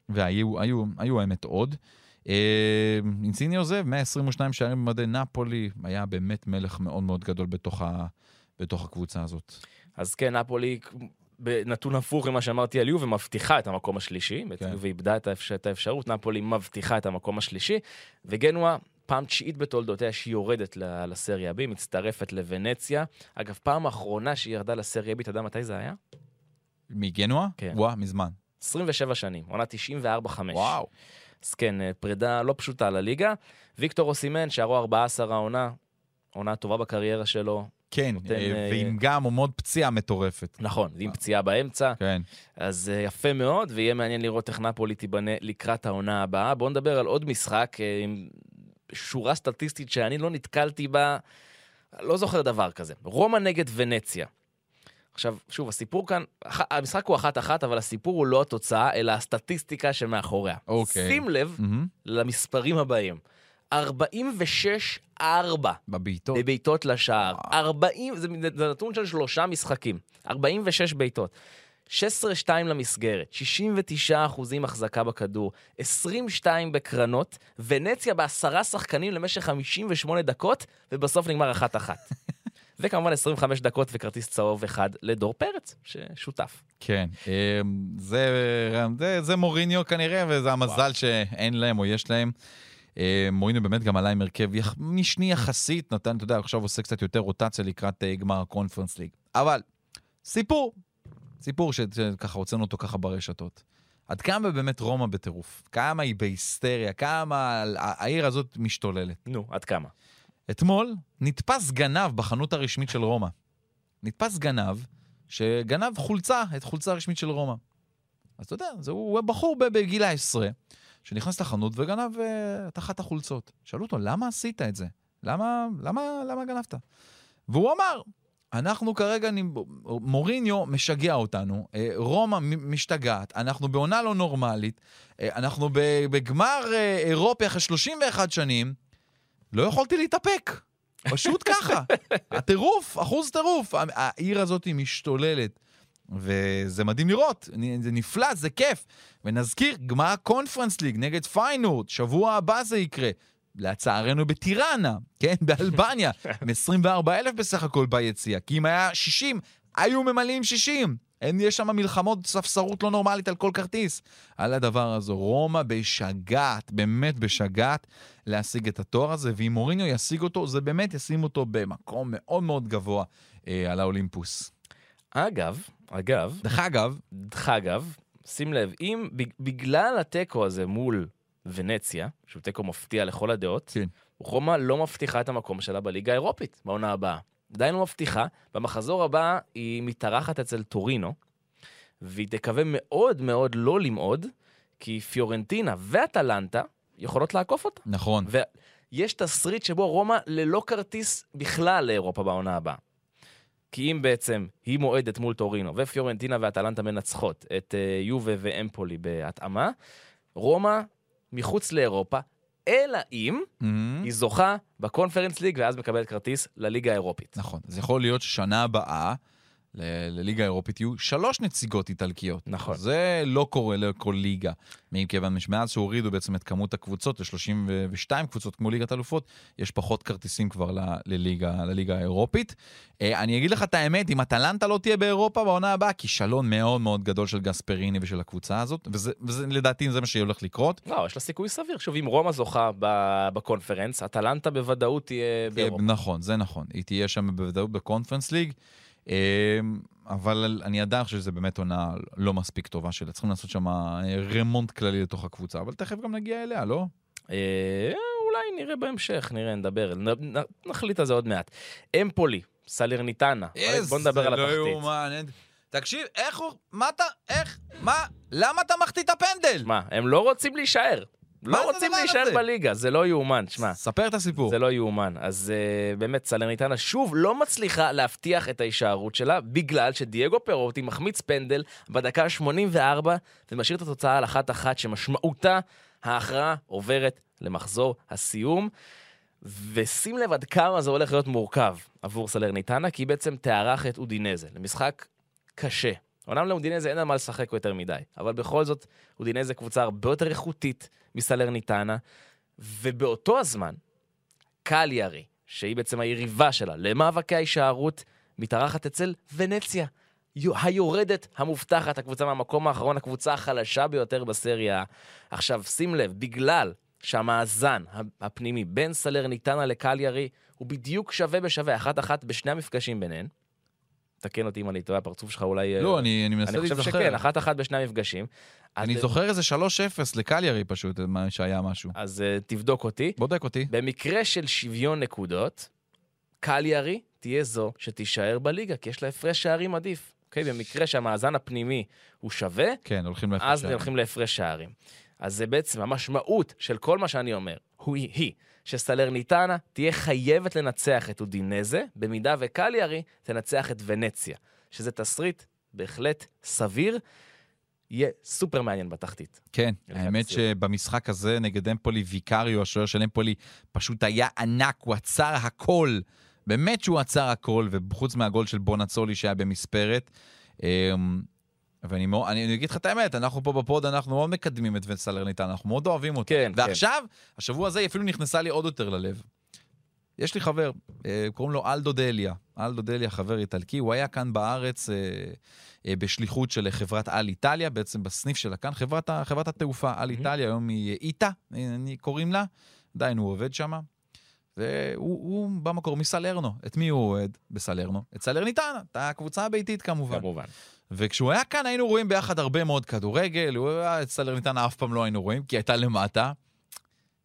והיו היו, היו האמת עוד. אינסיני עוזב, 122 שערים במדי נפולי, היה באמת מלך מאוד מאוד גדול בתוך, ה, בתוך הקבוצה הזאת. אז כן, נפולי, בנתון הפוך ממה שאמרתי על יובה, מבטיחה את המקום השלישי. כן. יובה איבדה את האפשר- את האפשרות, נפולי מבטיחה את המקום השלישי. וגנואה, פעם תשיעית בתולדותיה שהיא יורדת לסריה B, מצטרפת לוונציה. אגב, פעם האחרונה שהיא ירדה לסריה B, אתה יודע מתי זה היה? מגנואה? כן. וואה, מזמן. 27 שנים, עונה 94-5. וואו. אז כן, אה, פרידה לא פשוטה לליגה. ויקטור אוסימן, שערו 14 העונה, עונה טובה בקריירה שלו. כן, נותן, אה, אה, ועם גם מאוד פציעה מטורפת. נכון, עם פציעה באמצע. כן. אז uh, יפה מאוד, ויהיה מעניין לראות איך נפולי תיבנה לקראת העונה הבאה. בואו נדבר על עוד משחק עם שורה סטטיסטית שאני לא נתקלתי בה, לא זוכר דבר כזה. רומא נגד ונציה. עכשיו, שוב, הסיפור כאן, המשחק הוא אחת-אחת, אבל הסיפור הוא לא התוצאה, אלא הסטטיסטיקה שמאחוריה. אוקיי. שים לב מהמם. למספרים הבאים. 46-4 בבעיטות. בבעיטות לשער. 40, זה, זה נתון של שלושה משחקים. 46 בעיטות. 16-2 למסגרת, 69 אחוזים החזקה בכדור, 22 בקרנות, ונציה בעשרה שחקנים למשך 58 דקות, ובסוף נגמר אחת-אחת. וכמובן 25 דקות וכרטיס צהוב אחד לדור פרץ, ששותף. כן. אה, זה, זה, זה מוריניו כנראה, וזה המזל שאין להם או יש להם. אה, מוריניו באמת גם עלה עם הרכב יח... משני יחסית, נתן, אתה יודע, עכשיו עושה קצת יותר רוטציה לקראת אה, גמר הקונפרנס ליג. אבל, סיפור, סיפור שככה הוצאנו אותו ככה ברשתות. עד כמה באמת רומא בטירוף? כמה היא בהיסטריה? כמה העיר הזאת משתוללת? נו, עד כמה? אתמול נתפס גנב בחנות הרשמית של רומא. נתפס גנב שגנב חולצה, את חולצה הרשמית של רומא. אז אתה יודע, זהו בחור בגיל העשרה, שנכנס לחנות וגנב את אחת החולצות. שאלו אותו, למה עשית את זה? למה, למה, למה גנבת? והוא אמר, אנחנו כרגע, מוריניו משגע אותנו, אה, רומא משתגעת, אנחנו בעונה לא נורמלית, אה, אנחנו בגמר אירופי אחרי 31 שנים, לא יכולתי להתאפק. פשוט ככה. הטירוף, אחוז טירוף. העיר הזאת משתוללת. וזה מדהים לראות, זה נפלא, זה כיף. ונזכיר, גמר קונפרנס ליג נגד פיינורד, שבוע הבא זה יקרה. לצערנו בטיראנה, כן, באלבניה, עם 24 אלף בסך הכל ביציאה, כי אם היה 60, היו ממלאים 60. אין, יש שם מלחמות ספסרות לא נורמלית על כל כרטיס. על הדבר הזה, רומא בשגעת, באמת בשגעת, להשיג את התואר הזה, ואם מוריניו ישיג אותו, זה באמת ישים אותו במקום מאוד מאוד גבוה אה, על האולימפוס. אגב, אגב... דרך אגב... דרך אגב, שים לב, אם בגלל התיקו הזה מול ונציה, שהוא תיקו מפתיע לכל הדעות, כן. רומא לא מבטיחה את המקום שלה בליגה האירופית בעונה הבאה. עדיין לא מבטיחה, במחזור הבא היא מתארחת אצל טורינו, והיא תקווה מאוד מאוד לא למעוד, כי פיורנטינה ואטלנטה יכולות לעקוף אותה. נכון. ויש תסריט שבו רומא ללא כרטיס בכלל לאירופה בעונה הבאה. כי אם בעצם היא מועדת מול טורינו, ופיורנטינה ואטלנטה מנצחות את uh, יובה ואמפולי בהתאמה, רומא מחוץ לאירופה, אלא אם mm-hmm. היא זוכה בקונפרנס ליג ואז מקבלת כרטיס לליגה האירופית. נכון. אז יכול להיות ששנה הבאה... לליגה האירופית יהיו שלוש נציגות איטלקיות. נכון. זה לא קורה לכל ליגה. מכיוון שמאז שהורידו בעצם את כמות הקבוצות ל-32 קבוצות כמו ליגת אלופות, יש פחות כרטיסים כבר לליגה, לליגה האירופית. אה, אני אגיד לך את האמת, אם אטלנטה לא תהיה באירופה בעונה הבאה, כישלון מאוד מאוד גדול של גספריני ושל הקבוצה הזאת, וזה, וזה לדעתי זה מה שהולך לקרות. לא, יש לה סיכוי סביר. שוב, אם רומא זוכה בקונפרנס, אטלנטה בוודאות תהיה אה, באירופה. נכון, זה נכון. היא תהיה שם בוודאות בקונפרנס ליג. אמ, אבל אני עדיין חושב שזה באמת עונה לא מספיק טובה שלה. צריכים לעשות שם אה, רמונט כללי לתוך הקבוצה, אבל תכף גם נגיע אליה, לא? אה, אולי נראה בהמשך, נראה, נדבר, נחליט על זה עוד מעט. אמפולי, סלרניטנה, בוא נדבר על התחתית. זה לא יאומן. תקשיב, איך הוא, מה אתה, איך, מה, למה אתה מחטיא את הפנדל? מה, הם לא רוצים להישאר. לא רוצים להישאר בליגה, זה לא יאומן, שמע. ספר את הסיפור. זה לא יאומן. אז אה, באמת, סלרניטנה שוב לא מצליחה להבטיח את ההישארות שלה, בגלל שדייגו פירוטי מחמיץ פנדל בדקה ה-84, ומשאיר את התוצאה על אחת-אחת, שמשמעותה ההכרעה עוברת למחזור הסיום. ושים לב עד כמה זה הולך להיות מורכב עבור סלרניטנה, כי היא בעצם תארח את אודינזה, למשחק קשה. אומנם לאודינזה אין על מה לשחק יותר מדי, אבל בכל זאת, אודינזה קבוצה הרבה יותר איכותית מסלרניטנה, ובאותו הזמן, קליארי, שהיא בעצם היריבה שלה למאבקי ההישארות, מתארחת אצל ונציה. היורדת המובטחת, הקבוצה מהמקום האחרון, הקבוצה החלשה ביותר בסריה. עכשיו, שים לב, בגלל שהמאזן הפנימי בין סלרניטנה לקליארי הוא בדיוק שווה בשווה, אחת-אחת בשני המפגשים ביניהן, תקן אותי אם אני טועה, הפרצוף שלך אולי... לא, אני, אני מנסה להיזכר. אני חושב שכן, אחת-אחת בשני המפגשים. אני אז... זוכר איזה 3-0 לקליירי פשוט, מה שהיה משהו. אז uh, תבדוק אותי. בודק אותי. במקרה של שוויון נקודות, קליירי תהיה זו שתישאר בליגה, כי יש לה הפרש שערים עדיף. אוקיי? במקרה שהמאזן הפנימי הוא שווה, כן, הולכים להפרש שערים. אז הולכים להפרש שערים. אז זה בעצם המשמעות של כל מה שאני אומר, הוא היא. שסלרניטנה תהיה חייבת לנצח את אודינזה, במידה וקליארי תנצח את ונציה. שזה תסריט בהחלט סביר. יהיה סופר מעניין בתחתית. כן, האמת הציור. שבמשחק הזה נגד אמפולי, ויקריו, השוער של אמפולי, פשוט היה ענק, הוא עצר הכל. באמת שהוא עצר הכל, וחוץ מהגול של בונצולי שהיה במספרת. ואני מאוד, אני, אני אגיד לך את האמת, אנחנו פה בפוד, אנחנו מאוד מקדמים את סלרניטן, אנחנו מאוד אוהבים אותו. כן, כן. ועכשיו, כן. השבוע הזה היא אפילו נכנסה לי עוד יותר ללב. יש לי חבר, אה, קוראים לו אלדו דליה. אלדו דליה, חבר איטלקי, הוא היה כאן בארץ אה, אה, בשליחות של חברת אליטליה, בעצם בסניף שלה כאן, חברת, חברת התעופה אליטליה, היום היא איטה, קוראים לה, עדיין הוא עובד שם. והוא במקור מסלרנו. את מי הוא אוהד בסלרנו? את סלרניטנה, את הקבוצה הביתית כמובן. כמובן. וכשהוא היה כאן היינו רואים ביחד הרבה מאוד כדורגל, הוא היה את סלרניטנה אף פעם לא היינו רואים, כי הייתה למטה.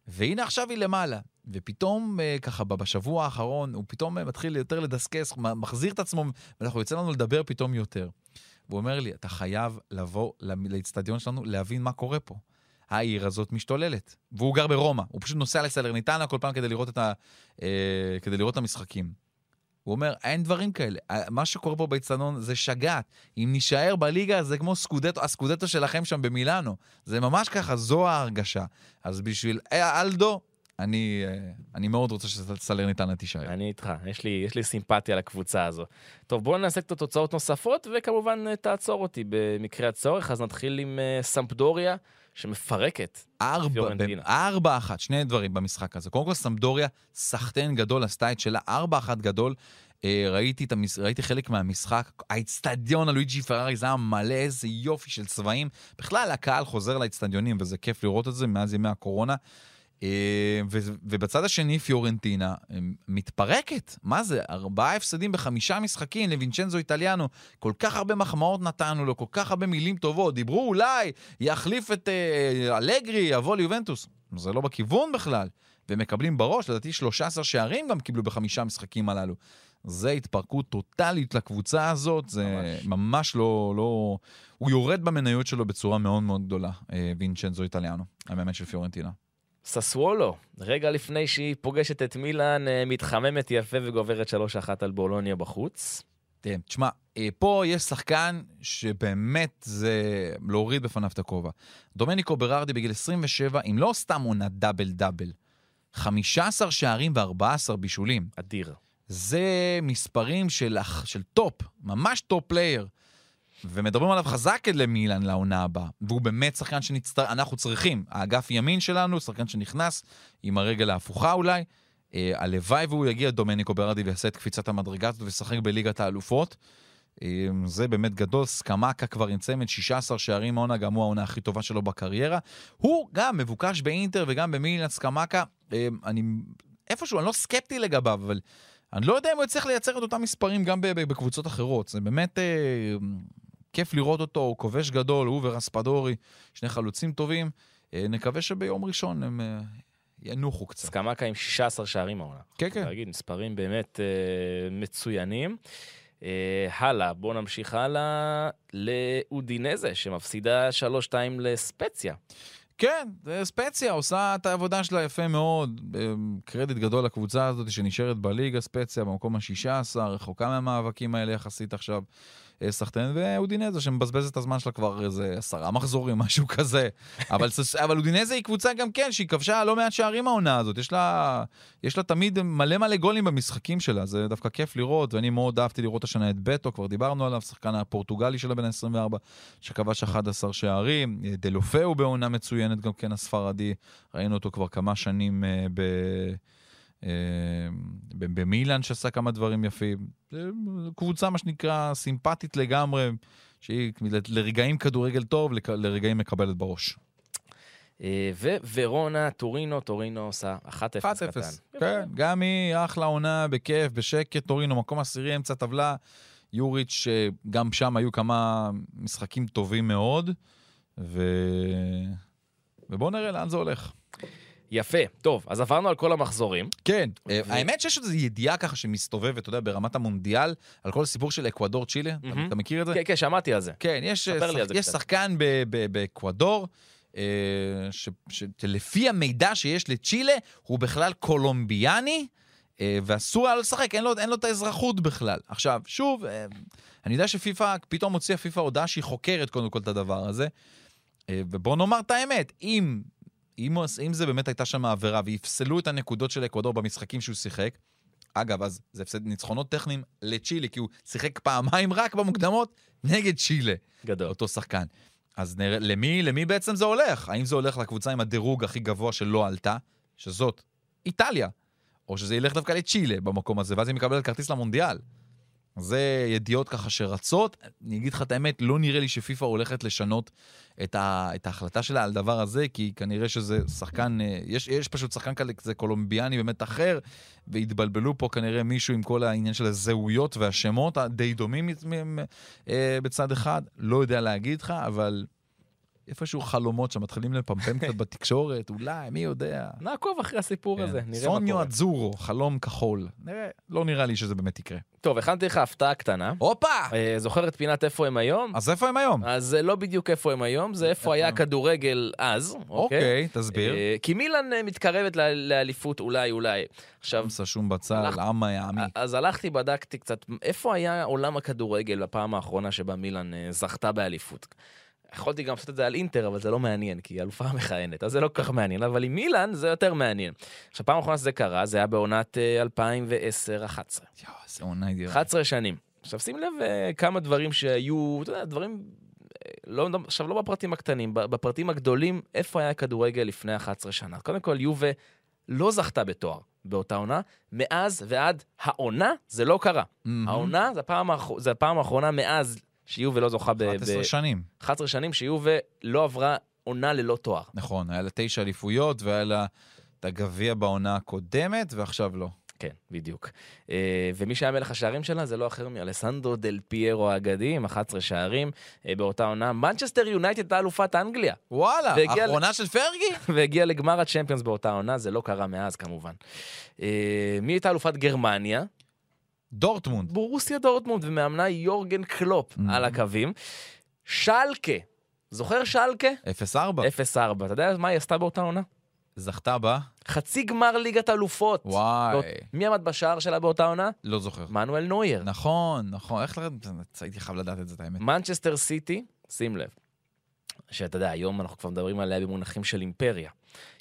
והנה עכשיו היא למעלה. ופתאום, אה, ככה, בשבוע האחרון, הוא פתאום אה, מתחיל יותר לדסקס, מחזיר את עצמו, ואנחנו יוצא לנו לדבר פתאום יותר. והוא אומר לי, אתה חייב לבוא לאצטדיון שלנו, להבין מה קורה פה. העיר הזאת משתוללת. והוא גר ברומא, הוא פשוט נוסע לסלרניטנה כל פעם כדי לראות את, ה, אה, כדי לראות את המשחקים. הוא אומר, אין דברים כאלה. אה, מה שקורה פה באצטדיון זה שגעת. אם נישאר בליגה זה כמו סקודטו, הסקודטו שלכם שם במילאנו. זה ממש ככה, זו ההרגשה. אז בשביל אה, אלדו, אני, אה, אני מאוד רוצה שסלרניטנה תישאר. אני איתך, יש לי, יש לי סימפתיה לקבוצה הזו. טוב, בואו נעשה קצת תוצאות נוספות, וכמובן תעצור אותי במקרה הצורך. אז נתחיל עם uh, סמפדוריה, שמפרקת. ארבע, פיורנטינה. ארבע אחת, שני דברים במשחק הזה. קודם כל, סמדוריה, סחטיין גדול, עשתה את שלה, ארבע אחת גדול. אה, ראיתי, המש... ראיתי חלק מהמשחק, האצטדיון הלואיג'י פרארי זה היה מלא, איזה יופי של צבעים. בכלל, הקהל חוזר לאצטדיונים, וזה כיף לראות את זה מאז ימי הקורונה. אה, ובצד השני, פיורנטינה אה, מתפרקת. מה זה? ארבעה הפסדים בחמישה משחקים לווינצ'נזו איטליאנו. כל כך הרבה מחמאות נתנו לו, כל כך הרבה מילים טובות. דיברו אולי, יחליף את אה, אלגרי, יבוא ליובנטוס. זה לא בכיוון בכלל. ומקבלים בראש, לדעתי 13 שערים גם קיבלו בחמישה המשחקים הללו. זה התפרקות טוטאלית לקבוצה הזאת, זה ממש, ממש לא, לא... הוא יורד במניות שלו בצורה מאוד מאוד גדולה, אה, וינצ'נזו איטליאנו, המאמן של פיורנטינה. ססוולו, רגע לפני שהיא פוגשת את מילאן, אה, מתחממת יפה וגוברת 3-1 על בולוניה בחוץ. תראה, תשמע, אה, פה יש שחקן שבאמת זה להוריד בפניו את הכובע. דומניקו ברארדי בגיל 27, אם לא סתם עונה double double, 15 שערים ו-14 בישולים. אדיר. זה מספרים של, של top, ממש top player. ומדברים עליו חזק למילן לעונה הבאה. והוא באמת שחקן שאנחנו צריכים. האגף ימין שלנו, שחקן שנכנס עם הרגל ההפוכה אולי. אה, הלוואי והוא יגיע דומניקו ברדי ויעשה את קפיצת המדרגה הזאת וישחק בליגת האלופות. אה, זה באמת גדול, סקמקה כבר עם צמד 16 שערים העונה, גם הוא העונה הכי טובה שלו בקריירה. הוא גם מבוקש באינטר וגם במילן סקמקה. אה, אני איפשהו, אני לא סקפטי לגביו, אבל אני לא יודע אם הוא יצליח לייצר את אותם מספרים גם בקבוצות אחרות. זה באמת אה, כיף לראות אותו, הוא כובש גדול, הוא ורספדורי, שני חלוצים טובים. אה, נקווה שביום ראשון הם אה, ינוחו קצת. סקמקה עם 16 שערים העונה. כן, כן. להגיד, מספרים באמת אה, מצוינים. אה, הלאה, בואו נמשיך הלאה לאודינזה, שמפסידה 3-2 לספציה. כן, ספציה עושה את העבודה שלה יפה מאוד. קרדיט גדול לקבוצה הזאת שנשארת בליגה, ספציה במקום ה-16, רחוקה מהמאבקים האלה יחסית עכשיו. סחטיין, ואודינזה שמבזבז את הזמן שלה כבר איזה עשרה מחזורים, משהו כזה. אבל, אבל אודינזה היא קבוצה גם כן, שהיא כבשה לא מעט שערים העונה הזאת. יש לה, יש לה תמיד מלא מלא גולים במשחקים שלה, זה דווקא כיף לראות, ואני מאוד אהבתי לראות השנה את בטו, כבר דיברנו עליו, שחקן הפורטוגלי שלה בין ה-24, שכבש 11 שערים. דלופה הוא בעונה מצוינת, גם כן הספרדי, ראינו אותו כבר כמה שנים uh, ב... במילאן שעשה כמה דברים יפים. קבוצה, מה שנקרא, סימפטית לגמרי, שהיא לרגעים כדורגל טוב, לרגעים מקבלת בראש. וורונה, טורינו, טורינו עושה 1-0 קטן. כן, גם היא אחלה עונה, בכיף, בשקט, טורינו, מקום עשירי, אמצע טבלה. יוריץ', גם שם היו כמה משחקים טובים מאוד, ו... ובואו נראה לאן זה הולך. יפה, טוב, אז עברנו על כל המחזורים. כן, ו... האמת שיש איזו ידיעה ככה שמסתובבת, אתה יודע, ברמת המונדיאל, על כל הסיפור של אקוודור צ'ילה, mm-hmm. אתה, מכיר את זה? כן, כן, שמעתי על זה. כן, יש, שח... יש שחקן באקוודור, אה. שלפי המידע שיש לצ'ילה, הוא בכלל קולומביאני, אה, ואסור היה לשחק, אין לו, אין לו את האזרחות בכלל. עכשיו, שוב, אה, אני יודע שפיפ"א, פתאום הוציאה פיפ"א הודעה שהיא חוקרת קודם כל את הדבר הזה, ובוא נאמר את האמת, אם... אם, אם זה באמת הייתה שם עבירה ויפסלו את הנקודות של אקוודור במשחקים שהוא שיחק, אגב, אז זה הפסד ניצחונות טכניים לצ'ילה, כי הוא שיחק פעמיים רק במוקדמות נגד צ'ילה. גדול. אותו שחקן. אז נראה, למי, למי בעצם זה הולך? האם זה הולך לקבוצה עם הדירוג הכי גבוה שלא עלתה, שזאת איטליה, או שזה ילך דווקא לצ'ילה במקום הזה, ואז היא מקבלת כרטיס למונדיאל. זה ידיעות ככה שרצות. אני אגיד לך את האמת, לא נראה לי שפיפ"א הולכת לשנות את, ה, את ההחלטה שלה על דבר הזה, כי כנראה שזה שחקן, יש, יש פשוט שחקן כזה קולומביאני באמת אחר, והתבלבלו פה כנראה מישהו עם כל העניין של הזהויות והשמות הדי דומים בצד אחד. לא יודע להגיד לך, אבל איפשהו חלומות שמתחילים לפמפם קצת בתקשורת, אולי, מי יודע. נעקוב אחרי הסיפור הזה, כן. נראה מה סוניו קורה. אדזורו, חלום כחול. נראה, לא נראה לי שזה באמת יקרה. טוב, הכנתי לך הפתעה קטנה. הופה! אה, זוכר את פינת איפה הם היום? אז איפה הם היום? אז זה לא בדיוק איפה הם היום, זה איפה היה הכדורגל אז, אוקיי? אוקיי, תסביר. אה, כי מילאן אה, מתקרבת לאליפות אולי, אולי. עכשיו, חמסה שום בצל, עמה יעמי. אז הלכתי, בדקתי קצת, איפה היה עולם הכדורגל בפעם האחרונה שבה מילאן אה, זכתה באליפות? יכולתי גם לעשות את זה על אינטר, אבל זה לא מעניין, כי היא אלופה מכהנת, אז זה לא כל כך מעניין, אבל עם מילאן זה יותר מעניין. עכשיו, פעם אחרונה שזה קרה, זה היה בעונת אה, 2010-2011. יואו, איזה עונה אידיאלית. 11 שנים. עכשיו שים לב אה, כמה דברים שהיו, אתה יודע, דברים, אה, לא, עכשיו לא בפרטים הקטנים, בפרטים הגדולים, איפה היה הכדורגל לפני 11 שנה. קודם כל, יובה לא זכתה בתואר באותה עונה, מאז ועד העונה זה לא קרה. מהמם. העונה זה הפעם, האח... זה הפעם האחרונה מאז שיובה לא זוכה ב... 11 ב... שנים. 11 שנים שיובה לא עברה עונה ללא תואר. נכון, היה לה תשע אליפויות והיה לה את הגביע בעונה הקודמת, ועכשיו לא. כן, בדיוק. אה, ומי שהיה מלך השערים שלה זה לא אחר מאלסנדרו דל פיירו האגדי, עם 11 שערים אה, באותה עונה. מנצ'סטר יונייטד הייתה אלופת אנגליה, וואלה, והגיע האחרונה של פרגי? והגיעה לגמר הצ'מפיונס באותה עונה, זה לא קרה מאז כמובן. אה, מי הייתה אלופת גרמניה? דורטמונד. בורוסיה דורטמונד, ומאמנה יורגן קלופ Mhm. על הקווים. שלקה, זוכר שלקה? 0-4. 0-4. אתה יודע מה היא עשתה באותה עונה? זכתה בה? חצי גמר ליגת אלופות. וואי, באות- מי עמד בשער שלה באותה עונה? לא זוכר. מנואל נויר. נכון, נכון, איך לרדת? הייתי חייב לדעת את זה, את האמת. מנצ'סטר סיטי, שים לב, שאתה יודע, היום אנחנו כבר מדברים עליה במונחים של אימפריה.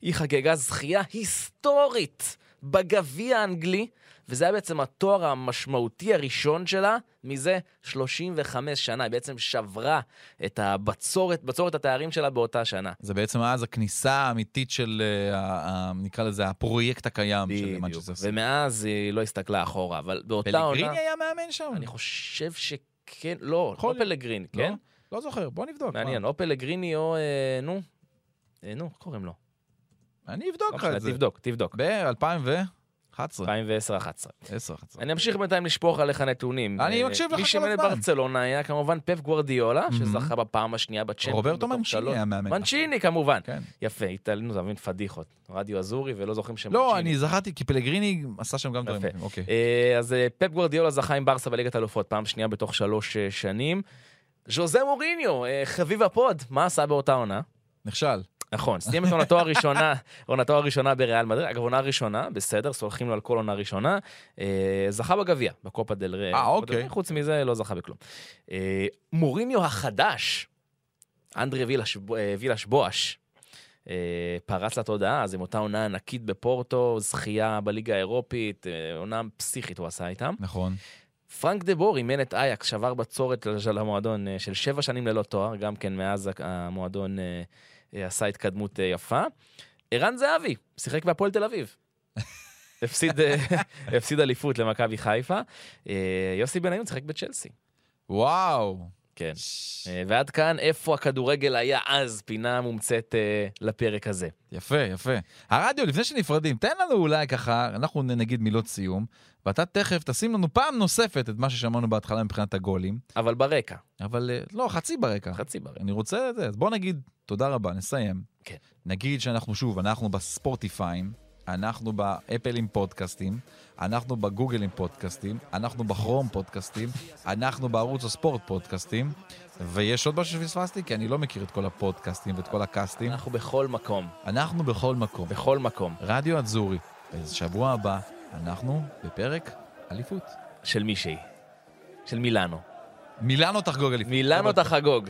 היא חגגה זכייה היסטורית בגביע האנגלי, וזה היה בעצם התואר המשמעותי הראשון שלה מזה 35 שנה. היא בעצם שברה את הבצורת, בצורת התארים שלה באותה שנה. זה בעצם אז הכניסה האמיתית של, אה, נקרא לזה, הפרויקט הקיים של. מנצ'סטר סיטי. ומאז היא לא הסתכלה אחורה, אבל באותה עונה... פלגריני היה מאמן שם? אני חושב שכן, לא, לא. פלגריני, לא? כן? לא זוכר, בוא נבדוק. מעניין, מה? או פלגריני או, אה, נו, אה, נו, איך קוראים לו? אני אבדוק לא לך את זה. תבדוק, תבדוק. ב-2011. 2010-2011. 10, 11. אני אמשיך בינתיים לשפוך עליך נתונים. אני אה, מקשיב לך מי כל הזמן. ברצלונה היה כמובן פפ גוורדיולה. שזכה בפעם השנייה בצ'מפיון. רוברטו מנצ'יני. היה מאמן. מנצ'יני כמובן. כן. יפה, התעלנו, אתה מבין, פדיחות. רדיו אזורי ולא זוכרים שם לא, אני זכרתי, כי פלגריני עשה שם גם דברים. אוקיי. אה, אז אה, פפ גוורדיולה זכה עם ברסה בליגת אלופות, פעם שנייה בתוך שלוש שנים. ז'וזה מוריניו, חביב הפוד, מה עשה באותה עונה? נכשל. נכון, סיים את עונתו הראשונה, עונתו הראשונה בריאל מדריד, אגב עונה ראשונה, בסדר, סולחים לו על כל עונה ראשונה, אה, זכה בגביע, בקופה דל רי. אה, אוקיי. חוץ מזה, לא זכה בכלום. אה, מוריניו החדש, אנדרי וילש, אה, וילש בואש, פרץ לתודעה, אז עם אותה עונה ענקית בפורטו, זכייה בליגה האירופית, עונה פסיכית הוא עשה איתם. נכון. פרנק דה בור אימן את אייקס, שבר בצורת של המועדון של שבע שנים ללא תואר, גם כן מאז המועדון עשה התקדמות אה, יפה. ערן זהבי, שיחק בהפועל תל אביב. הפסיד, אה, הפסיד אליפות למכבי חיפה. אה, יוסי בניון שיחק בצ'לסי. וואו. כן. אה, ועד כאן, איפה הכדורגל היה אז, פינה מומצאת אה, לפרק הזה. יפה, יפה. הרדיו, לפני שנפרדים, תן לנו אולי ככה, אנחנו נגיד מילות סיום, ואתה תכף תשים לנו פעם נוספת את מה ששמענו בהתחלה מבחינת הגולים, אבל ברקע, אבל אה, לא, חצי ברקע. חצי ברקע. אני רוצה את זה, אז בוא נגיד תודה רבה, נסיים. כן. נגיד שאנחנו שוב, אנחנו בספורטיפיים, אנחנו באפל עם פודקאסטים, אנחנו בגוגל עם פודקאסטים, אנחנו בכרום פודקאסטים, אנחנו בערוץ הספורט פודקאסטים, ויש עוד משהו שפספסתי? כי אני לא מכיר את כל הפודקאסטים ואת כל הקאסטים. אנחנו בכל מקום, אנחנו בכל מקום. בכל מקום. רדיו אדזורי. בשבוע הבא, אנחנו בפרק אליפות. של מישהי. של מילאנו. מילאנו תחגוג אליפות. מילאנו תחגוג.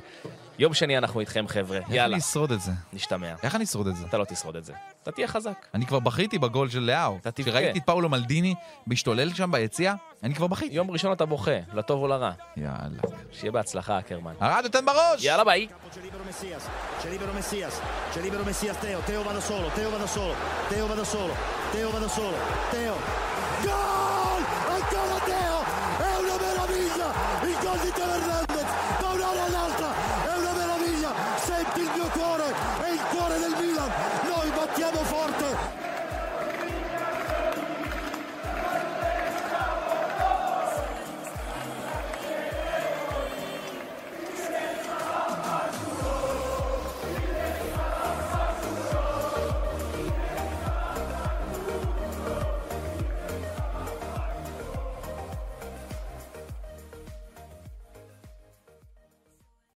יום שני אנחנו איתכם, חבר'ה. איך יאללה, אני אשרוד את זה? נשתמע. איך אני אשרוד את זה? אתה לא תשרוד את זה. אתה תהיה חזק. אני כבר בכיתי בגול של לאהו. אתה תבכה. כשראיתי את פאולו מלדיני משתולל שם ביציע, אני כבר בכיתי. יום ראשון אתה בוכה, לטוב או לרע. יאללה. שיהיה בהצלחה, אקרמן. הרדיו תן בראש! יאללה ביי. Gol! Ancora Teo! È una meraviglia! Il gol di